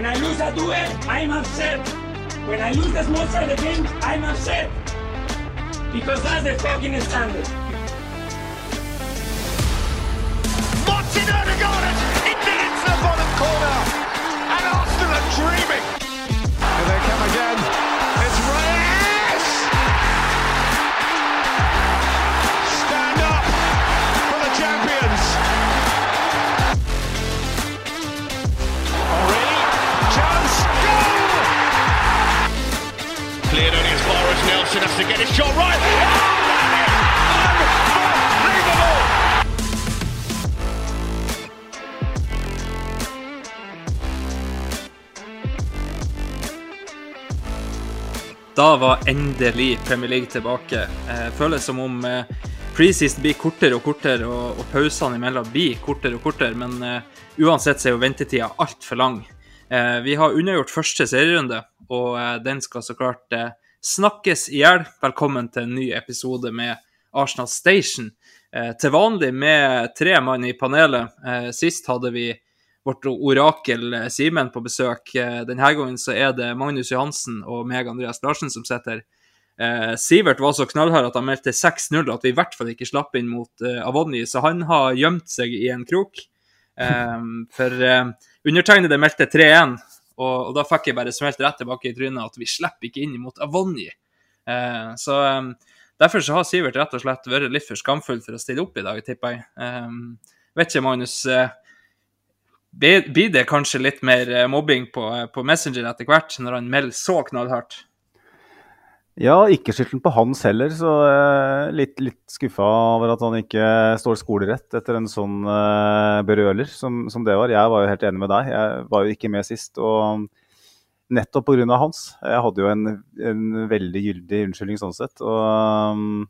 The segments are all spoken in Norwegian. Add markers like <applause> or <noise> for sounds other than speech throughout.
When I lose a duel, I'm upset. When I lose the small side game, I'm upset. Because that's the fucking standard. Martin Odegaard into into the bottom corner. And Arsenal are dreaming. As Nelson has to get his shot right. Da var endelig Premier League tilbake. Eh, føles som om eh, preseason blir kortere og kortere, og, og pausene imellom blir kortere og kortere, men eh, uansett så er jo ventetida altfor lang. Eh, vi har unnagjort første serierunde, og eh, den skal så klart snakkes i hjel. Velkommen til en ny episode med Arsenal Station. Eh, til vanlig med tre mann i panelet. Eh, sist hadde vi vårt orakel eh, Simen på besøk. Eh, Denne gangen så er det Magnus Johansen og meg, Andreas Larsen, som sitter. Eh, Sivert var så knallhard at han meldte 6-0, at vi i hvert fall ikke slapp inn mot eh, Avonni, så han har gjemt seg i en krok. <laughs> For undertegnede meldte 3-1, og, og da fikk jeg bare smelt rett tilbake i trynet at vi slipper ikke inn mot Avonni. Eh, så um, derfor så har Sivert rett og slett vært litt for skamfull for å stille opp i dag, tipper jeg. Um, vet ikke, Magnus. eh, blir det kanskje litt mer eh, mobbing på, på Messenger etter hvert, når han melder så knallhardt? Ja, ikke skylden på hans heller, så eh, litt, litt skuffa over at han ikke står skolerett etter en sånn eh, berøler som, som det var. Jeg var jo helt enig med deg, jeg var jo ikke med sist. og Nettopp pga. hans. Jeg hadde jo en, en veldig gyldig unnskyldning sånn sett. og um,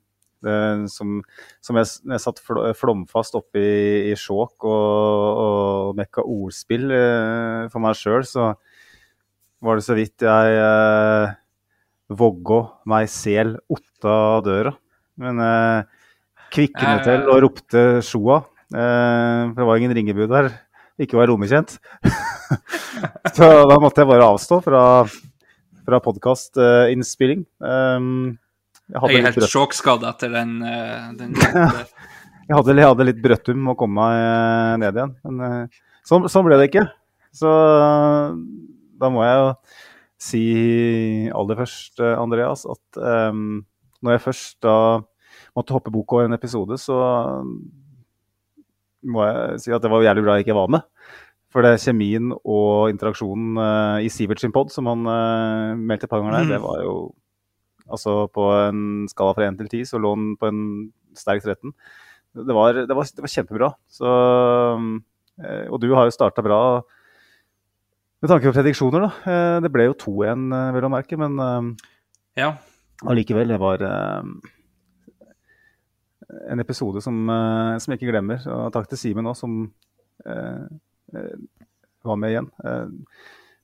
det, som, som jeg, jeg satt fl flomfast oppe i, i Skjåk og, og mekka ordspill eh, for meg sjøl, så var det så vidt jeg eh, vågå meg sel otta døra. Men eh, kvikkende til og ropte sjoa. Eh, for det var ingen ringebud der. Ikke var romekjent. <laughs> så da måtte jeg bare avstå fra, fra podkastinnspilling. Um, jeg Jeg er helt sjokkskadd etter den, eh, den <laughs> jeg hadde, jeg hadde litt brøttum å komme meg eh, ned igjen. Men eh, sånn, så ble det ikke. Så eh, da må jeg jo si aller først, eh, Andreas, at um, når jeg først da måtte hoppe bok over en episode, så må jeg si at det var jævlig bra jeg ikke var med. For det kjemien og interaksjonen uh, i Sivert sin pod, som han uh, meldte et par ganger der, Mm. det var jo Altså på en skala fra 1 til 10 så lå han på en sterk 13. Det var, det var, det var kjempebra. Så, eh, og du har jo starta bra med tanke på prediksjoner, da. Eh, Det ble jo 2-1, eh, vel å merke, men eh, Ja. allikevel, det var en episode som, som jeg ikke glemmer. Og takk til Simen òg, som eh, var med igjen. Eh,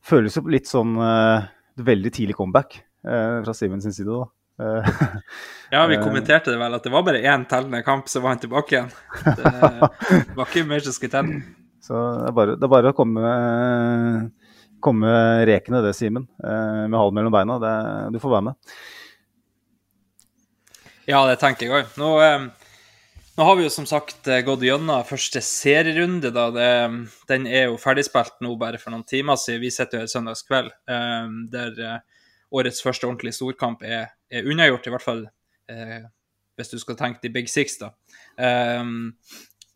føles jo litt sånn eh, veldig tidlig comeback fra Simen sin side, da. Ja, vi kommenterte det vel, at det var bare én tellende kamp, så var han tilbake igjen. Det <laughs> var ikke mer som skulle til. Så det er bare, det er bare å komme, komme rekende, det, Simen. Eh, med halen mellom beina. Det, du får være med. Ja, det tenker jeg òg. Nå, eh, nå har vi jo som sagt eh, gått gjennom første serierunde. da. Det, den er jo ferdigspilt nå bare for noen timer siden. Vi sitter jo her søndagskveld, der årets første ordentlige storkamp er, er unnagjort, i hvert fall hvis du skal tenke de big six, da.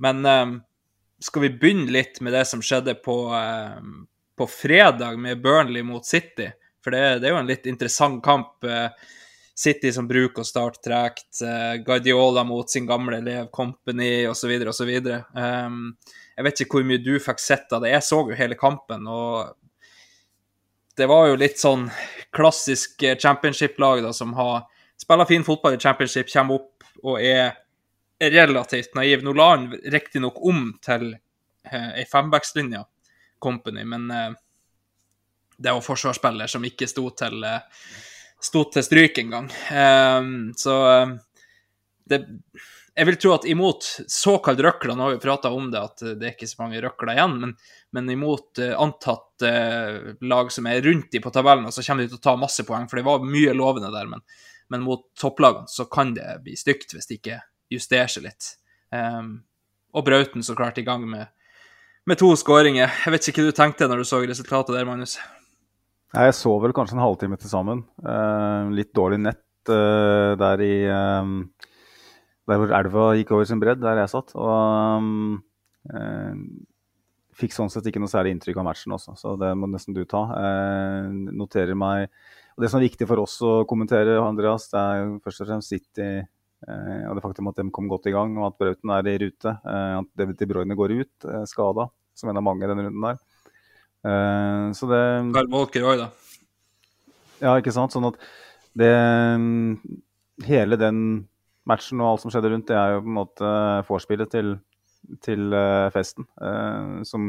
Men skal vi begynne litt med det som skjedde på, på fredag med Burnley mot City? For det, det er jo en litt interessant kamp. eh, City som bruker å starte tregt, eh, Guardiola mot sin gamle elev Company osv. osv. Um, jeg vet ikke hvor mye du fikk sett av det. Jeg så jo hele kampen, og det var jo litt sånn klassisk eh, championship-lag da, som har spiller fin fotball i championship, kommer opp og er relativt naiv. Nå la han riktignok om til eh, ei fembackslinje, Company, men eh, det var forsvarsspiller som ikke sto til, eh, sto til stryk engang. Eh, så det jeg vil tro at imot såkalt røkler, nå har vi prata om det, at det er ikke så mange røkler igjen, men, men imot antatt uh, lag som er rundt de på tabellen, så kommer de til å ta masse poeng, for det var mye lovende der. Men, men mot topplagene så kan det bli stygt hvis de ikke justerer seg litt. Um, og Brauten så klart i gang med, med to skåringer. Jeg vet ikke hva du tenkte når du så resultatet der, Magnus? Jeg så vel kanskje en halvtime til sammen. Uh, litt dårlig nett der i der hvor elva gikk over sin bredd, der jeg satt. Og fikk sånn sett ikke noe særlig inntrykk av matchen også, så det må nesten du ta. Noterer meg og Det som er viktig for oss å kommentere, Andreas, det er jo først og fremst City og det faktum at de kom godt i gang, og at Brauten er i rute. At De Bruyne går ut skada, som en av mange i denne runden der. Eh, så det Carl Walker òg, da. Ja, ikke sant. Sånn at det Hele den matchen og alt som skjedde rundt, det er jo på en måte vorspielet til, til uh, festen. Uh, som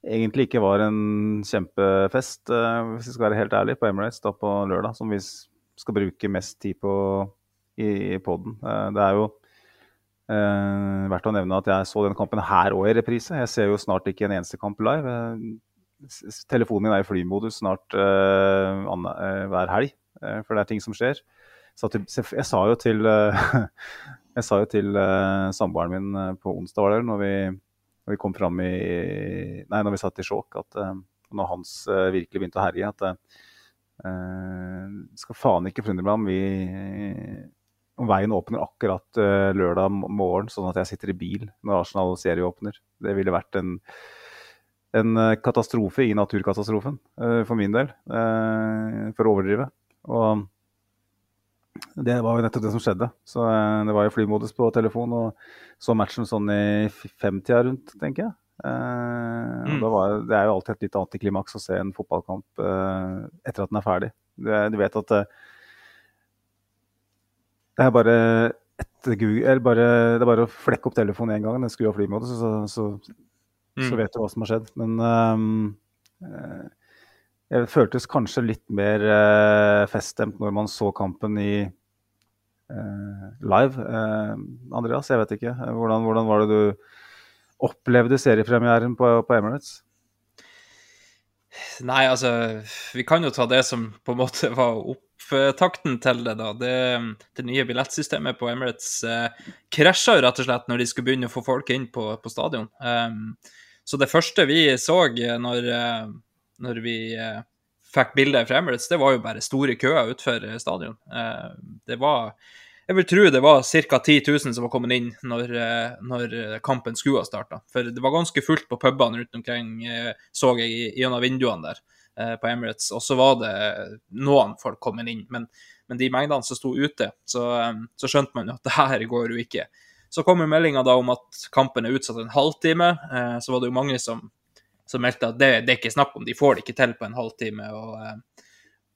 egentlig ikke var en kjempefest, uh, hvis vi skal være helt ærlig, på Emirates da på lørdag. Som vi skal bruke mest tid på i, i poden. det er jo verdt å nevne at jeg så den kampen her òg i reprise. Jeg ser jo snart ikke en eneste kamp live. telefonen min er i flymodus snart hver helg, for det er ting som skjer jeg sa jo til, <laughs> jeg sa jo til uh, samboeren min uh, på onsdag var det, når vi, når vi kom fram i Nei, når vi satt i sjokk, at uh, når Hans virkelig begynte å herje, at skal faen ikke forundre meg om vi veien åpner akkurat lørdag morgen, sånn at jeg sitter i bil når Arsenal serieåpner. Det ville vært en, en katastrofe i naturkatastrofen for min del, for å overdrive. Og det var jo nettopp det som skjedde. Så eh, Det var jo flymodus på telefon, og så matchen sånn i femtida rundt, tenker jeg. Eh, mm. var, det er jo alltid et litt antiklimaks å se en fotballkamp eh, etter at den er ferdig. Du, du vet at eh, det er bare Google, eller bare, det er bare å flekke opp telefonen én gang, den skrur av flymodus, så, så, mm. så, vet du hva som har skjedd. Men um, jeg føltes kanskje litt mer uh, feststemt når man så kampen i uh, live. Uh, Andreas, jeg vet ikke. Hvordan, hvordan, var det du opplevde seriepremieren på, på, Emirates? Nei, altså Vi kan jo ta det som på en måte var opptakten til det, da. Det, det nye billettsystemet på Emirates eh, krasja rett og slett når de skulle begynne å få folk inn på, på stadion. Um, så det første vi så når eh, når vi eh, fikk bilder fra Emirates, det var jo bare store køer utenfor eh, stadion. Eh, det var Jeg vil tro det var ca. 10 000 som var kommet inn når, eh, når kampen skulle ha starta. For det var ganske fullt på pubene rundt omkring, eh, så jeg gjennom vinduene der eh, på Emirates. Og så var det noen folk kommet inn. Men, men de mengdene som sto ute, så, så skjønte man jo at <laughs> det her går jo ikke. Så kom jo meldinga om at kampen er utsatt en halvtime. Så var det jo mange som som meldte at det, det, er ikke snakk om, de får det ikke til på en halvtime. Og, eh,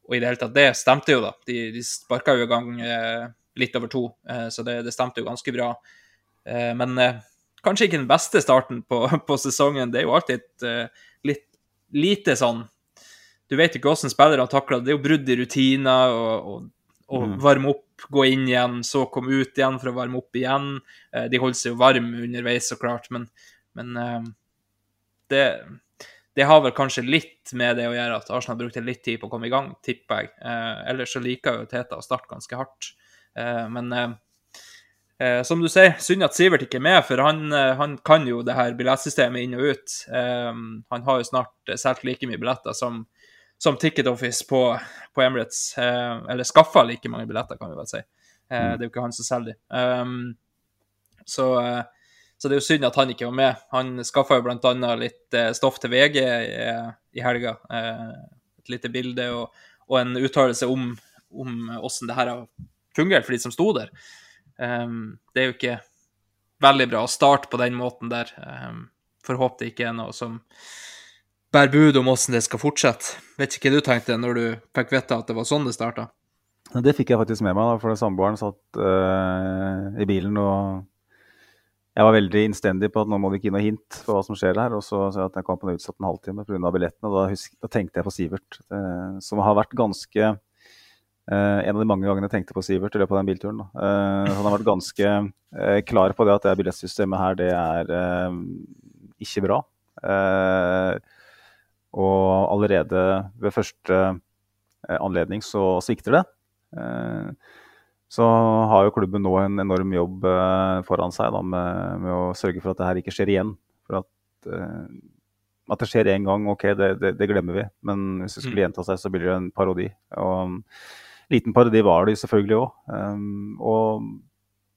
og i det hele tatt, det stemte jo, da. De, de sparka jo i gang eh, litt over to, eh, så det, det, stemte jo ganske bra. Eh, men eh, kanskje ikke den beste starten på, <laughs> på, sesongen. Det er jo alltid et eh, litt lite sånn Du vet ikke hvordan spillere takler det. Det er jo brudd i rutiner og, og, og mm. varme opp, gå inn igjen, så komme ut igjen for å varme opp igjen. de holder seg jo varme underveis, så klart, men, men det, det har vel kanskje litt med det å gjøre at Arsenal brukte litt tid på å komme i gang, tipper jeg. Eh, ellers så liker jo Teta å starte ganske hardt. Eh, men eh, eh, som du sier, synd at Sivert ikke er med, for han, eh, han kan jo det her billettsystemet inn og ut. Eh, han har jo snart solgt like mye billetter som, som Ticket Office på, på Emirates. eller skaffa like mange billetter, kan vi vel si. Mm. Det er jo ikke han som selger dem. så så det er jo synd at han ikke var med. Han skaffa jo bl.a. litt eh, stoff til VG i, i helga. Eh, et lite bilde og, og en uttalelse om, om hvordan det her har fungert for de som sto der. Um, det er jo ikke veldig bra å starte på den måten der. Um, Får håpe det ikke er noe som bærer bud om hvordan det skal fortsette. Vet ikke hva du tenkte når du fikk vite at det var sånn det starta? Det fikk jeg faktisk med meg, da, for samboeren satt uh, i bilen og jeg var veldig innstendig på at nå må vi ikke gi noe hint for hva som skjer her. Og så sa jeg at jeg kom på en utsatt en halvtime pga. billettene. Og da, husk, da, tenkte jeg på Sivert, eh, som har vært ganske eh, En av de mange gangene jeg tenkte på Sivert i løpet av den bilturen. han har vært ganske klar på det at det billettsystemet her, det er ikke bra. Og allerede ved første anledning så svikter det. Eh, så har jo klubben nå en enorm jobb eh, foran seg da, med, med, å sørge for at det her ikke skjer igjen. For at, eh, at det skjer én gang, OK, det, det, det, glemmer vi. Men hvis det skulle mm. gjenta seg, så blir det en parodi. Og liten parodi var det selvfølgelig òg. Um, og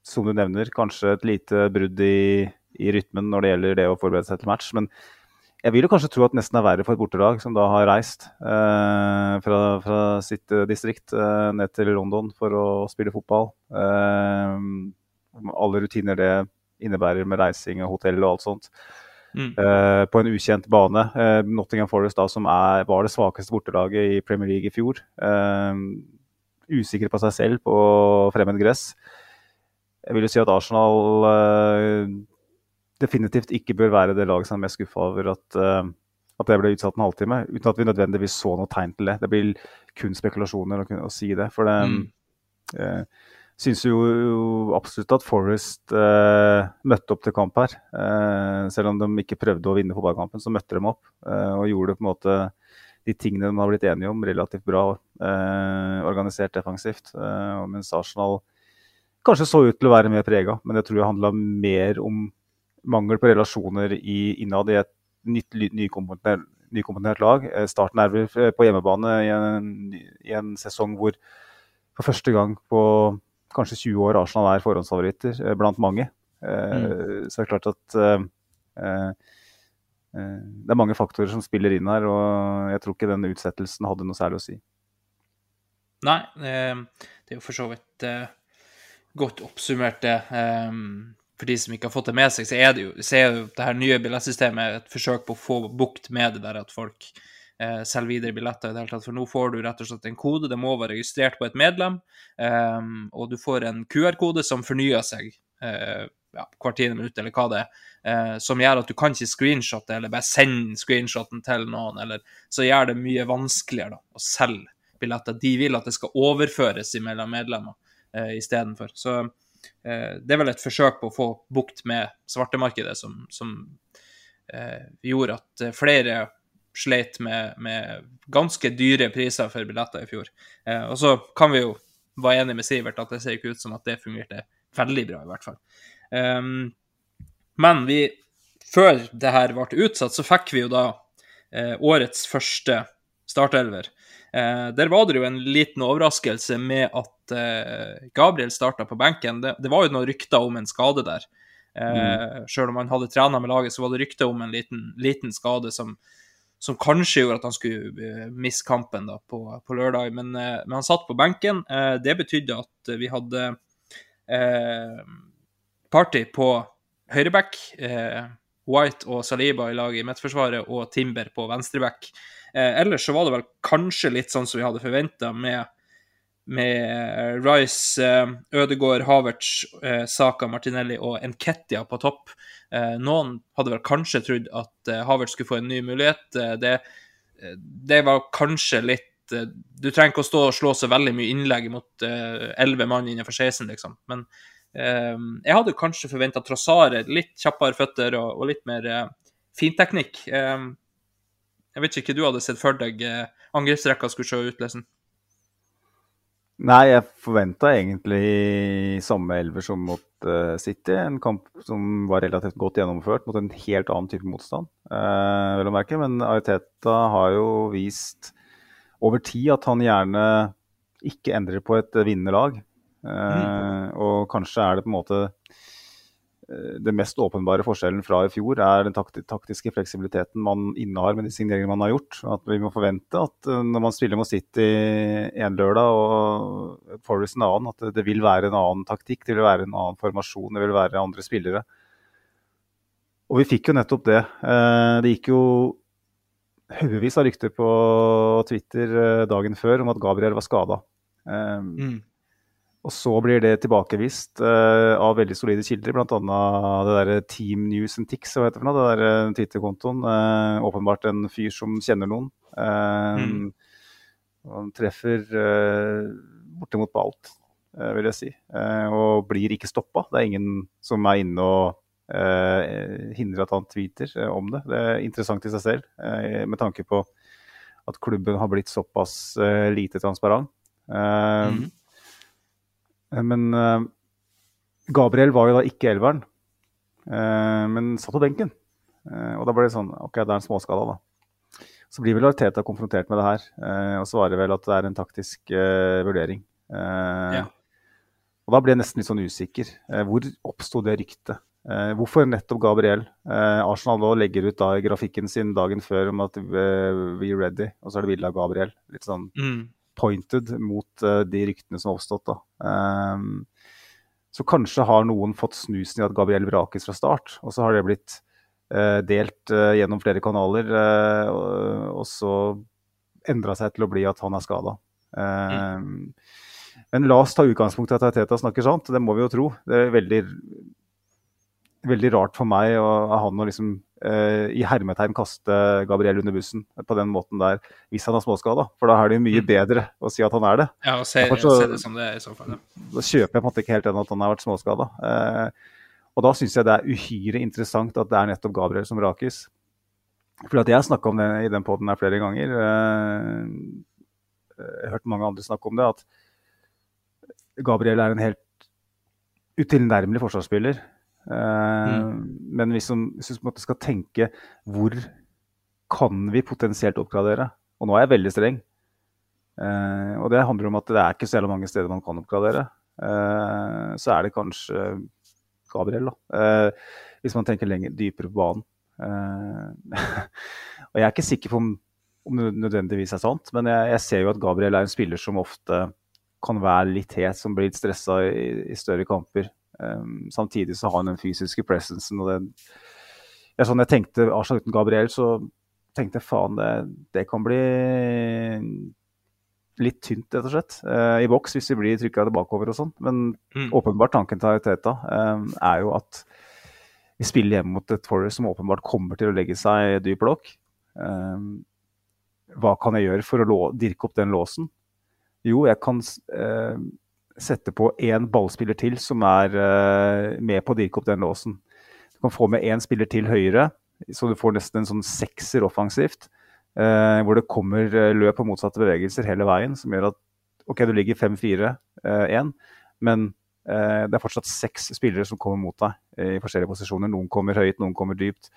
som du nevner, kanskje et lite brudd i, i, rytmen når det gjelder det å forberede seg til match. Men jeg vil jo kanskje tro at det nesten er verre for et bortelag som da har reist eh, fra, fra, sitt uh, distrikt eh, ned til London for å spille fotball. Eh, alle rutiner det innebærer med reising og hotell og alt sånt. Mm. Eh, på en ukjent bane. Eh, Nottingham Forest, da, som er, var det svakeste bortelaget i Premier League i fjor. usikre på seg selv på fremmed gress. Jeg vil jo si at Arsenal definitivt ikke bør være det laget som er mest skuffa over at, uh, at, det ble utsatt en halvtime, uten at vi nødvendigvis så noe tegn til det. Det blir kun spekulasjoner å, å si det. For det mm. uh, syns jo, jo, absolutt at Forest uh, møtte opp til kamp her. Uh, selv om de ikke prøvde å vinne fotballkampen, så møtte de opp og gjorde på en måte de tingene de har blitt enige om, relativt bra organisert defensivt. mens Arsenal kanskje så ut til å være mer prega, men jeg tror det handla mer om mangel på relasjoner i, innad i et nytt nykomponert, nykomponert lag. Eh, starten er vel eh, på hjemmebane i en, i en, sesong hvor for første gang på kanskje 20 år Arsenal er forhåndsfavoritter eh, blant mange. Mm. Så det er klart at det er mange faktorer som spiller inn her, og jeg tror ikke den utsettelsen hadde noe særlig å si. Nei, det er jo for så vidt godt oppsummert, det. For de som ikke har fått det med seg, så er det jo, så jo det her nye billettsystemet et forsøk på å få bukt med det der at folk eh, selger videre billetter i det hele tatt. For nå får du rett og slett en kode, det må være registrert på et medlem, eh, og du får en QR-kode som fornyer seg eh, ja, hvert tiende minutt, eller hva det er, eh, som gjør at du kan ikke screenshotte eller bare sende screenshoten til noen, eller så gjør det mye vanskeligere da, å selge billetter. De vil at det skal overføres mellom medlemmer eh, istedenfor. Så det er vel et forsøk på å få bukt med svartemarkedet som, som eh, gjorde at flere sleit med, med, ganske dyre priser for billetter i fjor. Eh, og så kan vi jo være enig med Sivert at det ser ikke ut som at det fungerte veldig bra, i hvert fall. Um, men vi, før det her ble utsatt, så fikk vi jo da eh, årets første startelver. Eh, der var det jo en liten overraskelse med at eh, Gabriel starta på benken. Det, det, var jo noen rykter om en skade der. Eh, mm. Selv om han hadde trena med laget, så var det rykter om en liten, liten skade som, som, kanskje gjorde at han skulle eh, miste kampen da, på, på lørdag. Men, eh, men, han satt på benken. Eh, det betydde at vi hadde party på høyreback. White og Saliba i laget i midtforsvaret og Timber på venstreback. Eh, ellers så var det vel kanskje litt sånn som vi hadde forventa, med, med Rice, eh, Ødegård, Havertz, eh, Saka, Martinelli og Enketia på topp. Eh, noen hadde vel kanskje trodd at eh, Havertz skulle få en ny mulighet. Eh, det, det, var kanskje litt Du trenger ikke å stå og slå så veldig mye innlegg mot elleve mann innenfor 16, liksom. Men jeg hadde kanskje forventa Trossare litt kjappere føtter og, og litt mer finteknikk. Um, jeg vet ikke du hadde sett for deg eh, angrepsrekka skulle se ut, Lesen? Nei, jeg forventa egentlig samme elver som mot uh, City. En kamp som var relativt godt gjennomført mot en helt annen type motstand. Uh, vel å merke, Men Ariteta har jo vist over tid at han gjerne ikke endrer på et vinnende lag. Uh, mm. Og kanskje er det på en måte Eh, det mest åpenbare forskjellen fra i fjor er den taktiske fleksibiliteten man innehar med de signeringene man har gjort. At vi må forvente at eh, når man spiller mot City en lørdag og Forest en annen, at det vil være en annen taktikk, det vil være en annen formasjon, det vil være andre spillere. Og vi fikk jo nettopp det. Eh, det gikk jo haugevis av rykter på Twitter eh, dagen før om at Gabriel var skada. Mm. Og så blir det tilbakevist uh, av veldig solide kilder, bl.a. det der Team News and Tix, hva heter det for noe, det der Twitter-kontoen. Uh, åpenbart en fyr som kjenner noen. Uh, Mm. Han treffer bortimot på alt, vil jeg si. Og blir ikke stoppa. Det er ingen som er inne og hindrer at han tweeter om det. Det er interessant i seg selv, med tanke på at klubben har blitt såpass lite transparent. Mhm. Men eh, Gabriel var jo da ikke elveren, eh, men satt på benken. Eh, og da ble det sånn OK, det er en småskala, da. Så blir vel Arteta konfrontert med det her, eh, og svarer vel at det er en taktisk eh, vurdering. Eh, Ja. Og da ble jeg nesten litt sånn usikker. Eh, hvor oppsto det ryktet? Eh, hvorfor nettopp Gabriel? Eh, Arsenal nå legger ut da grafikken sin dagen før om at eh, we ready, og så er det bilde av Gabriel. Litt sånn Mm. Pointed mot eh, de ryktene som har oppstått. Da. Ehm, så kanskje har noen fått snusen i at Gabriel vrakes fra start, og så har det blitt eh, delt eh, gjennom flere kanaler, eh, og, og så endra seg til å bli at han er skada. Men la oss ta utgangspunkt i at Teta snakker sant, det må vi jo tro. Det er veldig, veldig rart for meg og han å liksom eh, i hermetegn kaste Gabriel under bussen på den måten der, hvis han har småskada. For da er det jo mye Mm. bedre å si at han er det. Ja, og se, så- se det som det er i så fall. ja. Da kjøper jeg på en måte ikke helt den at han har vært småskada. Uh, og da syns jeg det er uhyre interessant at det er nettopp Gabriel som rakes. For at jeg har snakka om det i den poden her flere ganger. Uh, jeg har hørt mange andre snakke om det, at Gabriel er en helt utilnærmelig forsvarsspiller. Eh, Men hvis, man, hvis måte skal tenke hvor kan vi potensielt oppgradere? Og nå er jeg veldig streng. Eh, og det handler om at det er ikke så mange steder man kan oppgradere. Eh, så er det kanskje Gabriel, da. Eh, hvis man tenker lenger dypere på banen. Eh, <laughs> og jeg er ikke sikker på om, om det nødvendigvis er sant, men jeg, jeg ser jo at Gabriel er en spiller som ofte kan være litt het, som blir litt stressa i, i større kamper. Um, samtidig så har han den fysiske presencen og den ja, sånn, jeg tenkte Arsenal uten Gabriel, så tenkte jeg faen, det, det kan bli litt tynt, rett og slett, uh, i boks hvis vi blir trykka bakover og sånn. Men Mm. åpenbart tanken til Teta um, er jo at vi spiller hjemme mot et Forest som åpenbart kommer til å legge seg dyp blokk. Um, hva kan jeg gjøre for å dirke opp den låsen? Jo, jeg kan eh, sette på én ballspiller til som er eh, med på å dirke opp den låsen. Du kan få med én spiller til høyre, så du får nesten en sånn sekser offensivt. Eh, hvor det kommer eh, løp og motsatte bevegelser hele veien, som gjør at OK, du ligger 5-4-1, men det er fortsatt seks spillere som kommer mot deg i forskjellige posisjoner. Noen kommer høyt, noen kommer dypt.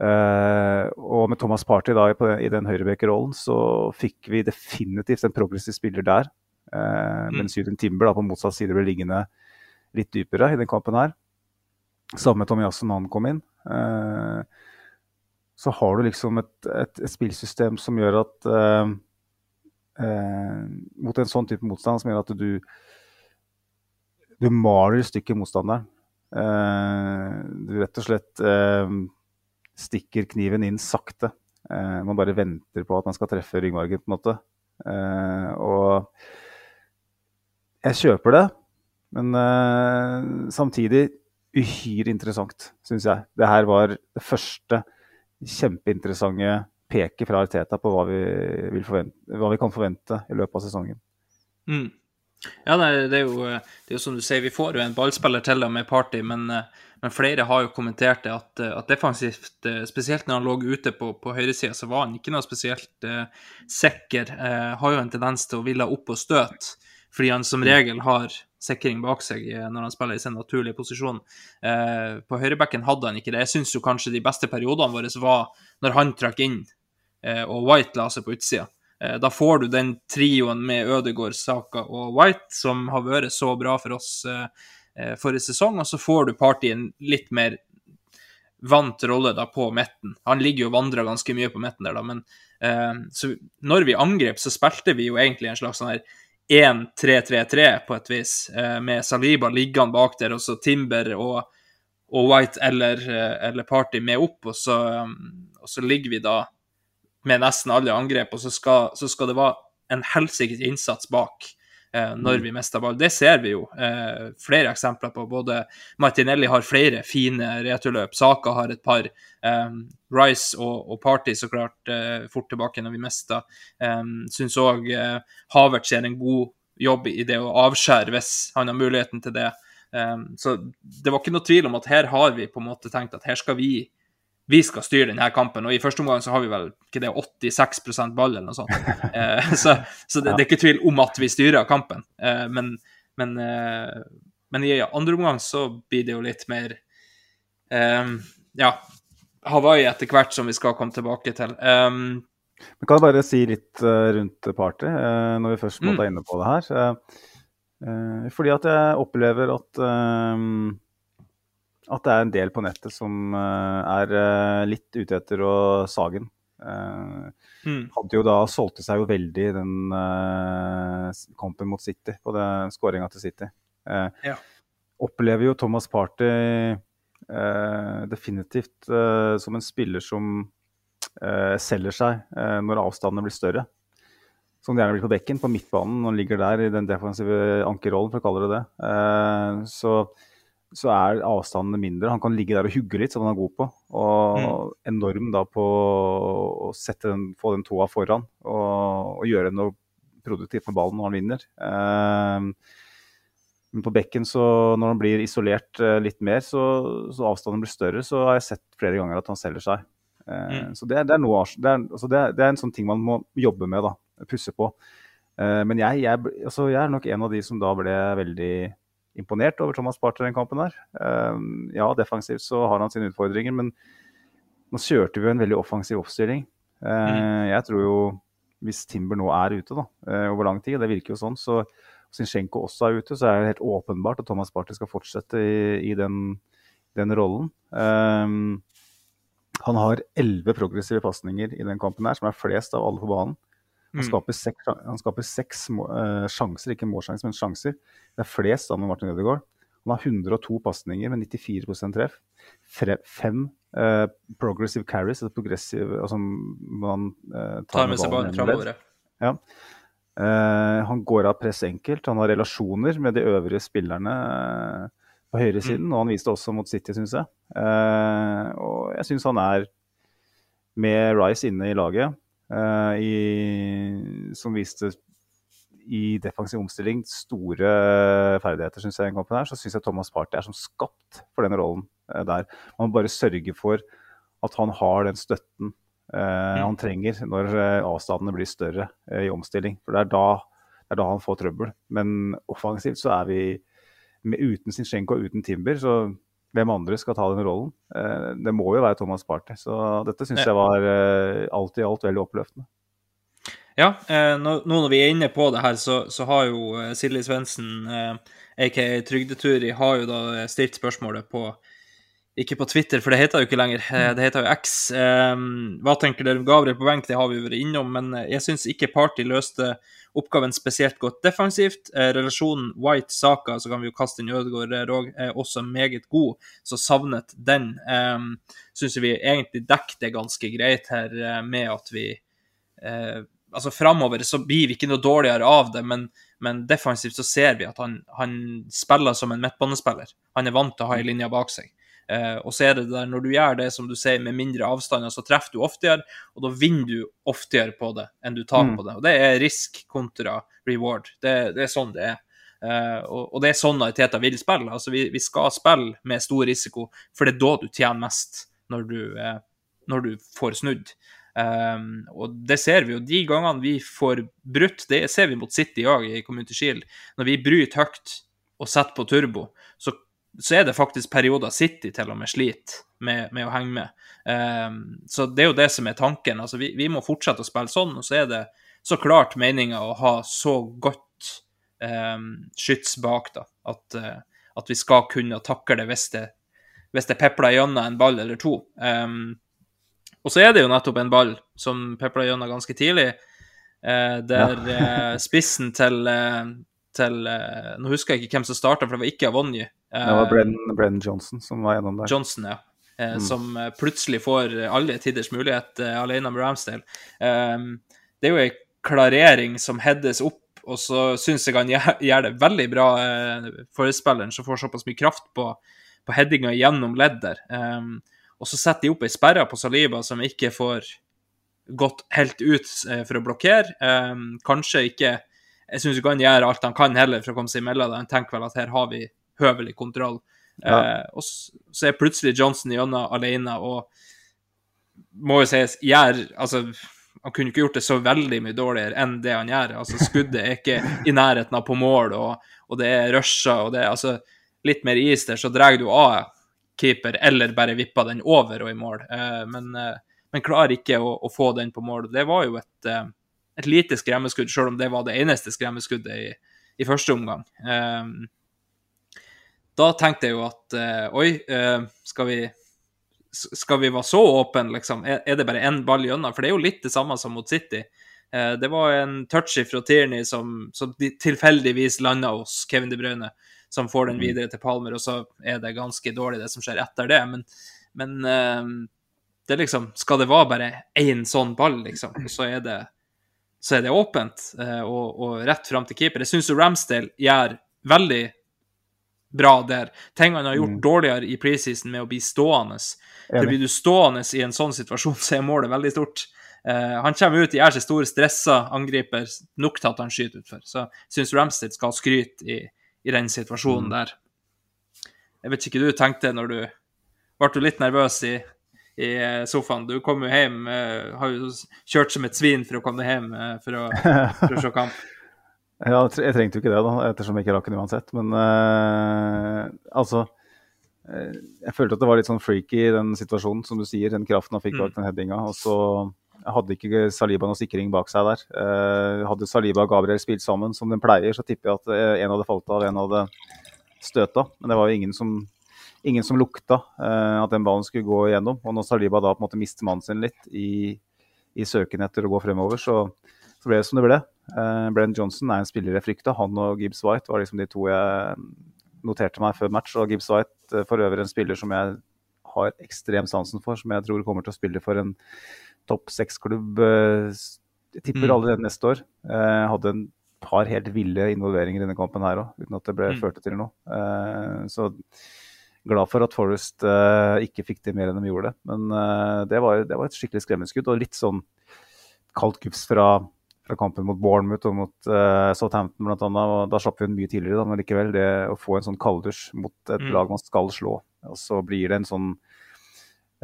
Uh, og med Thomas Party da, i, den høyrebekerrollen, så fikk vi definitivt en progressiv spiller der. Eh, Mm. Mens Juden Timber da, på motsatt side ble liggende litt dypere i den kampen her. Samme Tommy Jassen han kom inn. Eh, så har du liksom et, et, et spillsystem som gjør at eh, eh, Mot en sånn type motstand som gjør at du du maler i stykker motstanderen. Eh, du rett og slett eh, stikker kniven inn sakte. Eh, man bare venter på at man skal treffe ryggmargen, på en måte. Eh, og jeg kjøper det, men uh, samtidig uhyre interessant, syns jeg. Det her var det første kjempeinteressante peket fra Arteta på hva vi, forvente, hva vi kan forvente i løpet av sesongen. Mm. Ja, nei, det er, jo, det er jo som du sier, vi får jo en ballspiller til og med Party, men, eh, men flere har jo kommentert det at, eh, at defensivt, eh, spesielt når han lå ute på, på høyresida, så var han ikke noe spesielt uh, sikker. Uh, har jo en tendens til å ville opp og støte, fordi han som regel har sikring bak seg eh, når han spiller i sin naturlige posisjon. Eh, på høyrebekken hadde han ikke det. Jeg syns kanskje de beste periodene våre var når han trakk inn eh, og White la seg på utsida. Da får du den trioen med Ødegaard, Saka og White, som har vært så bra for oss forrige sesong, og så får du Party en litt mer vant rolle da på midten. Han ligger jo og vandrer ganske mye på midten der, da, men når vi angrep, så spilte vi jo egentlig en slags sånn her 1-3-3-3 på et vis, eh, med Saliba liggende bak der, og så Timber og, og White eller, eh, eller Party med opp, og så, um, og så ligger vi da med nesten alle angrep, og så skal, så skal det være en helsikes innsats bak. eh, når vi mister ball. Det ser vi jo eh, flere eksempler på. Både Martinelli har flere fine returløp, Saka har et par. Eh, Rice og, og Party så klart eh, fort tilbake når vi mister. Eh, Syns òg eh, Havertz gjør en god jobb i det å avskjære hvis han har muligheten til det. Eh, så det var ikke noe tvil om at her har vi på en måte tenkt at her skal vi vi skal styre denne kampen. Og i første omgang så har vi vel ikke det 86 ball eller noe sånt. <laughs> Eh, så så det, det, er ikke tvil om at vi styrer kampen. Eh, men, men, eh, men, i andre omgang så blir det jo litt mer eh, Ja, Hawaii etter hvert som vi skal komme tilbake til. Um, men kan jeg bare si litt uh, rundt party, når vi først måtte mm. inne på det her? Fordi at jeg opplever at at det er en del på nettet som uh, er uh, litt ute etter å sage den. Uh, mm. Hadde jo da solgte seg jo veldig den kampen mot City, på skåringa til City. Ja. Opplever jo Thomas Party definitivt som en spiller som selger seg når avstandene blir større. Som det gjerne blir på bekken, på midtbanen, når han ligger der i den defensive ankerrollen, for å kalle det det. så så er avstandene mindre. Han kan ligge der og hugge litt, som han er god på. Og mm. enorm da på å den, få den tåa foran og, og, gjøre noe produktivt med ballen når han vinner. Eh, men på bekken, så når han blir isolert eh, litt mer, så, så, avstanden blir større, så har jeg sett flere ganger at han selger seg. Mm. Så det, det, er noe, det, er, altså det, det, er, en sånn ting man må jobbe med, da. Pusse på. Eh, men jeg, jeg, altså jeg er nok en av de som da ble veldig imponert over Thomas Parter den kampen her. Ehm, ja, defensivt så har han sine utfordringer, men nå kjørte vi jo en veldig offensiv oppstilling. Ehm, mm. Jeg tror jo, hvis Timber nå er ute da, eh, over lang tid, det virker jo sånn, så Zinchenko også er ute, så er det helt åpenbart at Thomas Parter skal fortsette i, i den, den, rollen. Um, han har elleve progressive pasninger i den kampen her, som er flest av alle på banen. Han mm. skaper seks, han skaper seks uh, sjanser, ikke målsjanser, men sjanser. Det er flest sammen med Martin Ødegaard. Han har 102 pasninger med 94% treff. Fem uh, progressive carries, altså progressive altså man uh, tar, tar, med seg ballen framover. Ja. Han går av press enkelt. Han har relasjoner med de øvrige spillerne på høyresiden, mm. og han viste også mot City, syns jeg. og jeg syns han er, med Rice inne i laget, i, som viste i defensiv omstilling store ferdigheter, syns jeg. kampen her, Så syns jeg Thomas Party er som skapt for den rollen uh, der. Man må bare sørge for at han har den støtten uh, han trenger når avstandene blir større i omstilling. For det er, da, det er, da, han får trøbbel. Men offensivt så er vi med, uten Zinchenko og uten Timber, så hvem andre skal ta den rollen. Eh, det må jo være Thomas Party. Så dette syns jeg var eh, alt i alt veldig oppløftende. Ja, eh, nå når vi er inne på det her, så, så har jo Silje Svendsen, aka Trygdeturi, har jo da stilt spørsmålet på ikke på Twitter, for det heter jo ikke lenger. Det heter jo X. Hva tenker dere om Gabriel på benk? Det har vi vært innom, men jeg syns ikke Party løste oppgaven spesielt godt defensivt. Eh, relasjonen White-Saka, så kan vi jo kaste inn Ødegaard der òg, er også meget god, så savnet den. Um, Syns vi egentlig dekket det ganske greit her med at vi Altså framover så blir vi ikke noe dårligere av det, men, men defensivt så ser vi at han, han spiller som en midtbanespiller. Han er vant til å ha ei linje bak seg. Eh, og så er det der, når du gjør det som du sier, med mindre avstander, så treffer du oftere, og da vinner du oftere på det enn du tar mm. på det. Og det er risk kontra reward. Det, det er sånn det er. Uh, og, og, det er sånn Teta vil spille. Altså, vi, vi, skal spille med stor risiko, for det er da du tjener mest, når du, uh, når du får snudd. Um, og det ser vi jo de gangene vi får brutt, det ser vi mot City òg i Community Shield. Når vi bryter høyt og setter på turbo, så så er det faktisk perioder City til og med sliter med, med, å henge med. Um, så det er jo det som er tanken. Altså, vi, vi, må fortsette å spille sånn, og så er det så klart meninga å ha så godt um, skyts bak, da, at, uh, at, vi skal kunne takle det hvis det, hvis det pepler gjennom en ball eller to. Um, og så er det jo nettopp en ball som pepler gjennom ganske tidlig, uh, der ja. uh, spissen til, til Nå husker jeg ikke hvem som starta, for det var ikke Avonji. Det var Brenn, Johnson som var gjennom der. Johnson, ja. Mm. som eh, plutselig får alle tiders mulighet eh, alene med Ramsdale. Eh, det er jo ei klarering som heades opp, og så syns jeg han gjør, det veldig bra, eh, forespilleren, som får såpass mye kraft på, på headinga gjennom ledd der. Eh, og så setter de opp ei sperre på Saliba som ikke får gått helt ut eh, for å blokkere. Eh, kanskje ikke Jeg syns ikke han gjør alt han kan heller for å komme seg imellom. Han tenker vel at her har vi høvelig kontroll. Ja. Eh, og så, er plutselig Johnson gjennom alene og må jo sies gjør Altså, han kunne ikke gjort det så veldig mye dårligere enn det han gjør. Altså, <laughs> skuddet er ikke i nærheten av på mål, og, og det er rusher, og det er altså litt mer is der, så drar du av keeper, eller bare vipper den over og i mål. Eh, men, eh, men klarer ikke å, å få den på mål. Det var jo et, eh, et lite skremmeskudd, selv om det var det eneste skremmeskuddet i, i første omgang. Eh, da tenkte jeg jo at eh, oi, eh, skal vi skal vi være så åpne, liksom? Er, er det bare én ball gjennom? For det er jo litt det samme som mot City. Eh, det var en touchy fra Tierney som, som tilfeldigvis landa hos Kevin De Bruyne, som får den videre til Palmer, og så er det ganske dårlig, det som skjer etter det. Men, men eh, det er liksom Skal det være bare én sånn ball, liksom, så er det, så er det åpent eh, og, og rett fram til keeper? Jeg syns Ramsdale gjør veldig bra der. Ting han har gjort Mm. dårligere i preseason med å bli stående. For blir du stående i en sånn situasjon, så er målet veldig stort. Uh, han kommer ut, i er så stor, stressa angriper, nok til at han skyter utfor. Så jeg syns Ramstead skal ha skryt i, i den situasjonen Mm. der. Jeg vet ikke hva du tenkte når du Ble du litt nervøs i, i eh, sofaen? Du kom jo hjem, uh, har jo kjørt som et svin for å komme hjem uh, for, å, for å se kamp. <laughs> Ja, jeg trengte jo ikke det, da, ettersom jeg ikke rakk den uansett. Men uh, altså uh, Jeg følte at det var litt sånn freaky den situasjonen, som du sier. Den kraften han fikk Mm. bak den headinga. Og så hadde ikke Saliba noe sikring bak seg der. Uh, hadde Saliba og Gabriel spilt sammen som de pleier, så tipper jeg at en hadde falt av, en hadde støta. Men det var jo ingen som, ingen som lukta at den ballen skulle gå igjennom. Og når Saliba da på en måte mister mannen sin litt i, i søken etter å gå fremover, så, så ble det som det ble. Uh, Brenn Johnson er en spiller jeg frykta. Han og Gibbs White var liksom de to jeg noterte meg før match. Og Gibbs White eh, for øvrig en spiller som jeg har ekstrem sansen for, som jeg tror kommer til å spille for en topp seks-klubb. eh, Jeg tipper Mm. allerede neste år. Uh, hadde en par helt ville involveringer i denne kampen her òg, uten at det ble Mm. ført til noe. Uh, så glad for at Forest uh, ikke fikk til mer enn de gjorde. Men uh, det, var, det var et skikkelig skremmeskudd, og litt sånn kaldt gufs fra, fra kampen mot Bournemouth og mot uh, Southampton. Og da slapp vi den mye tidligere, da, men likevel, det å få en sånn kalddusj mot et Mm. lag man skal slå, og så blir det en sånn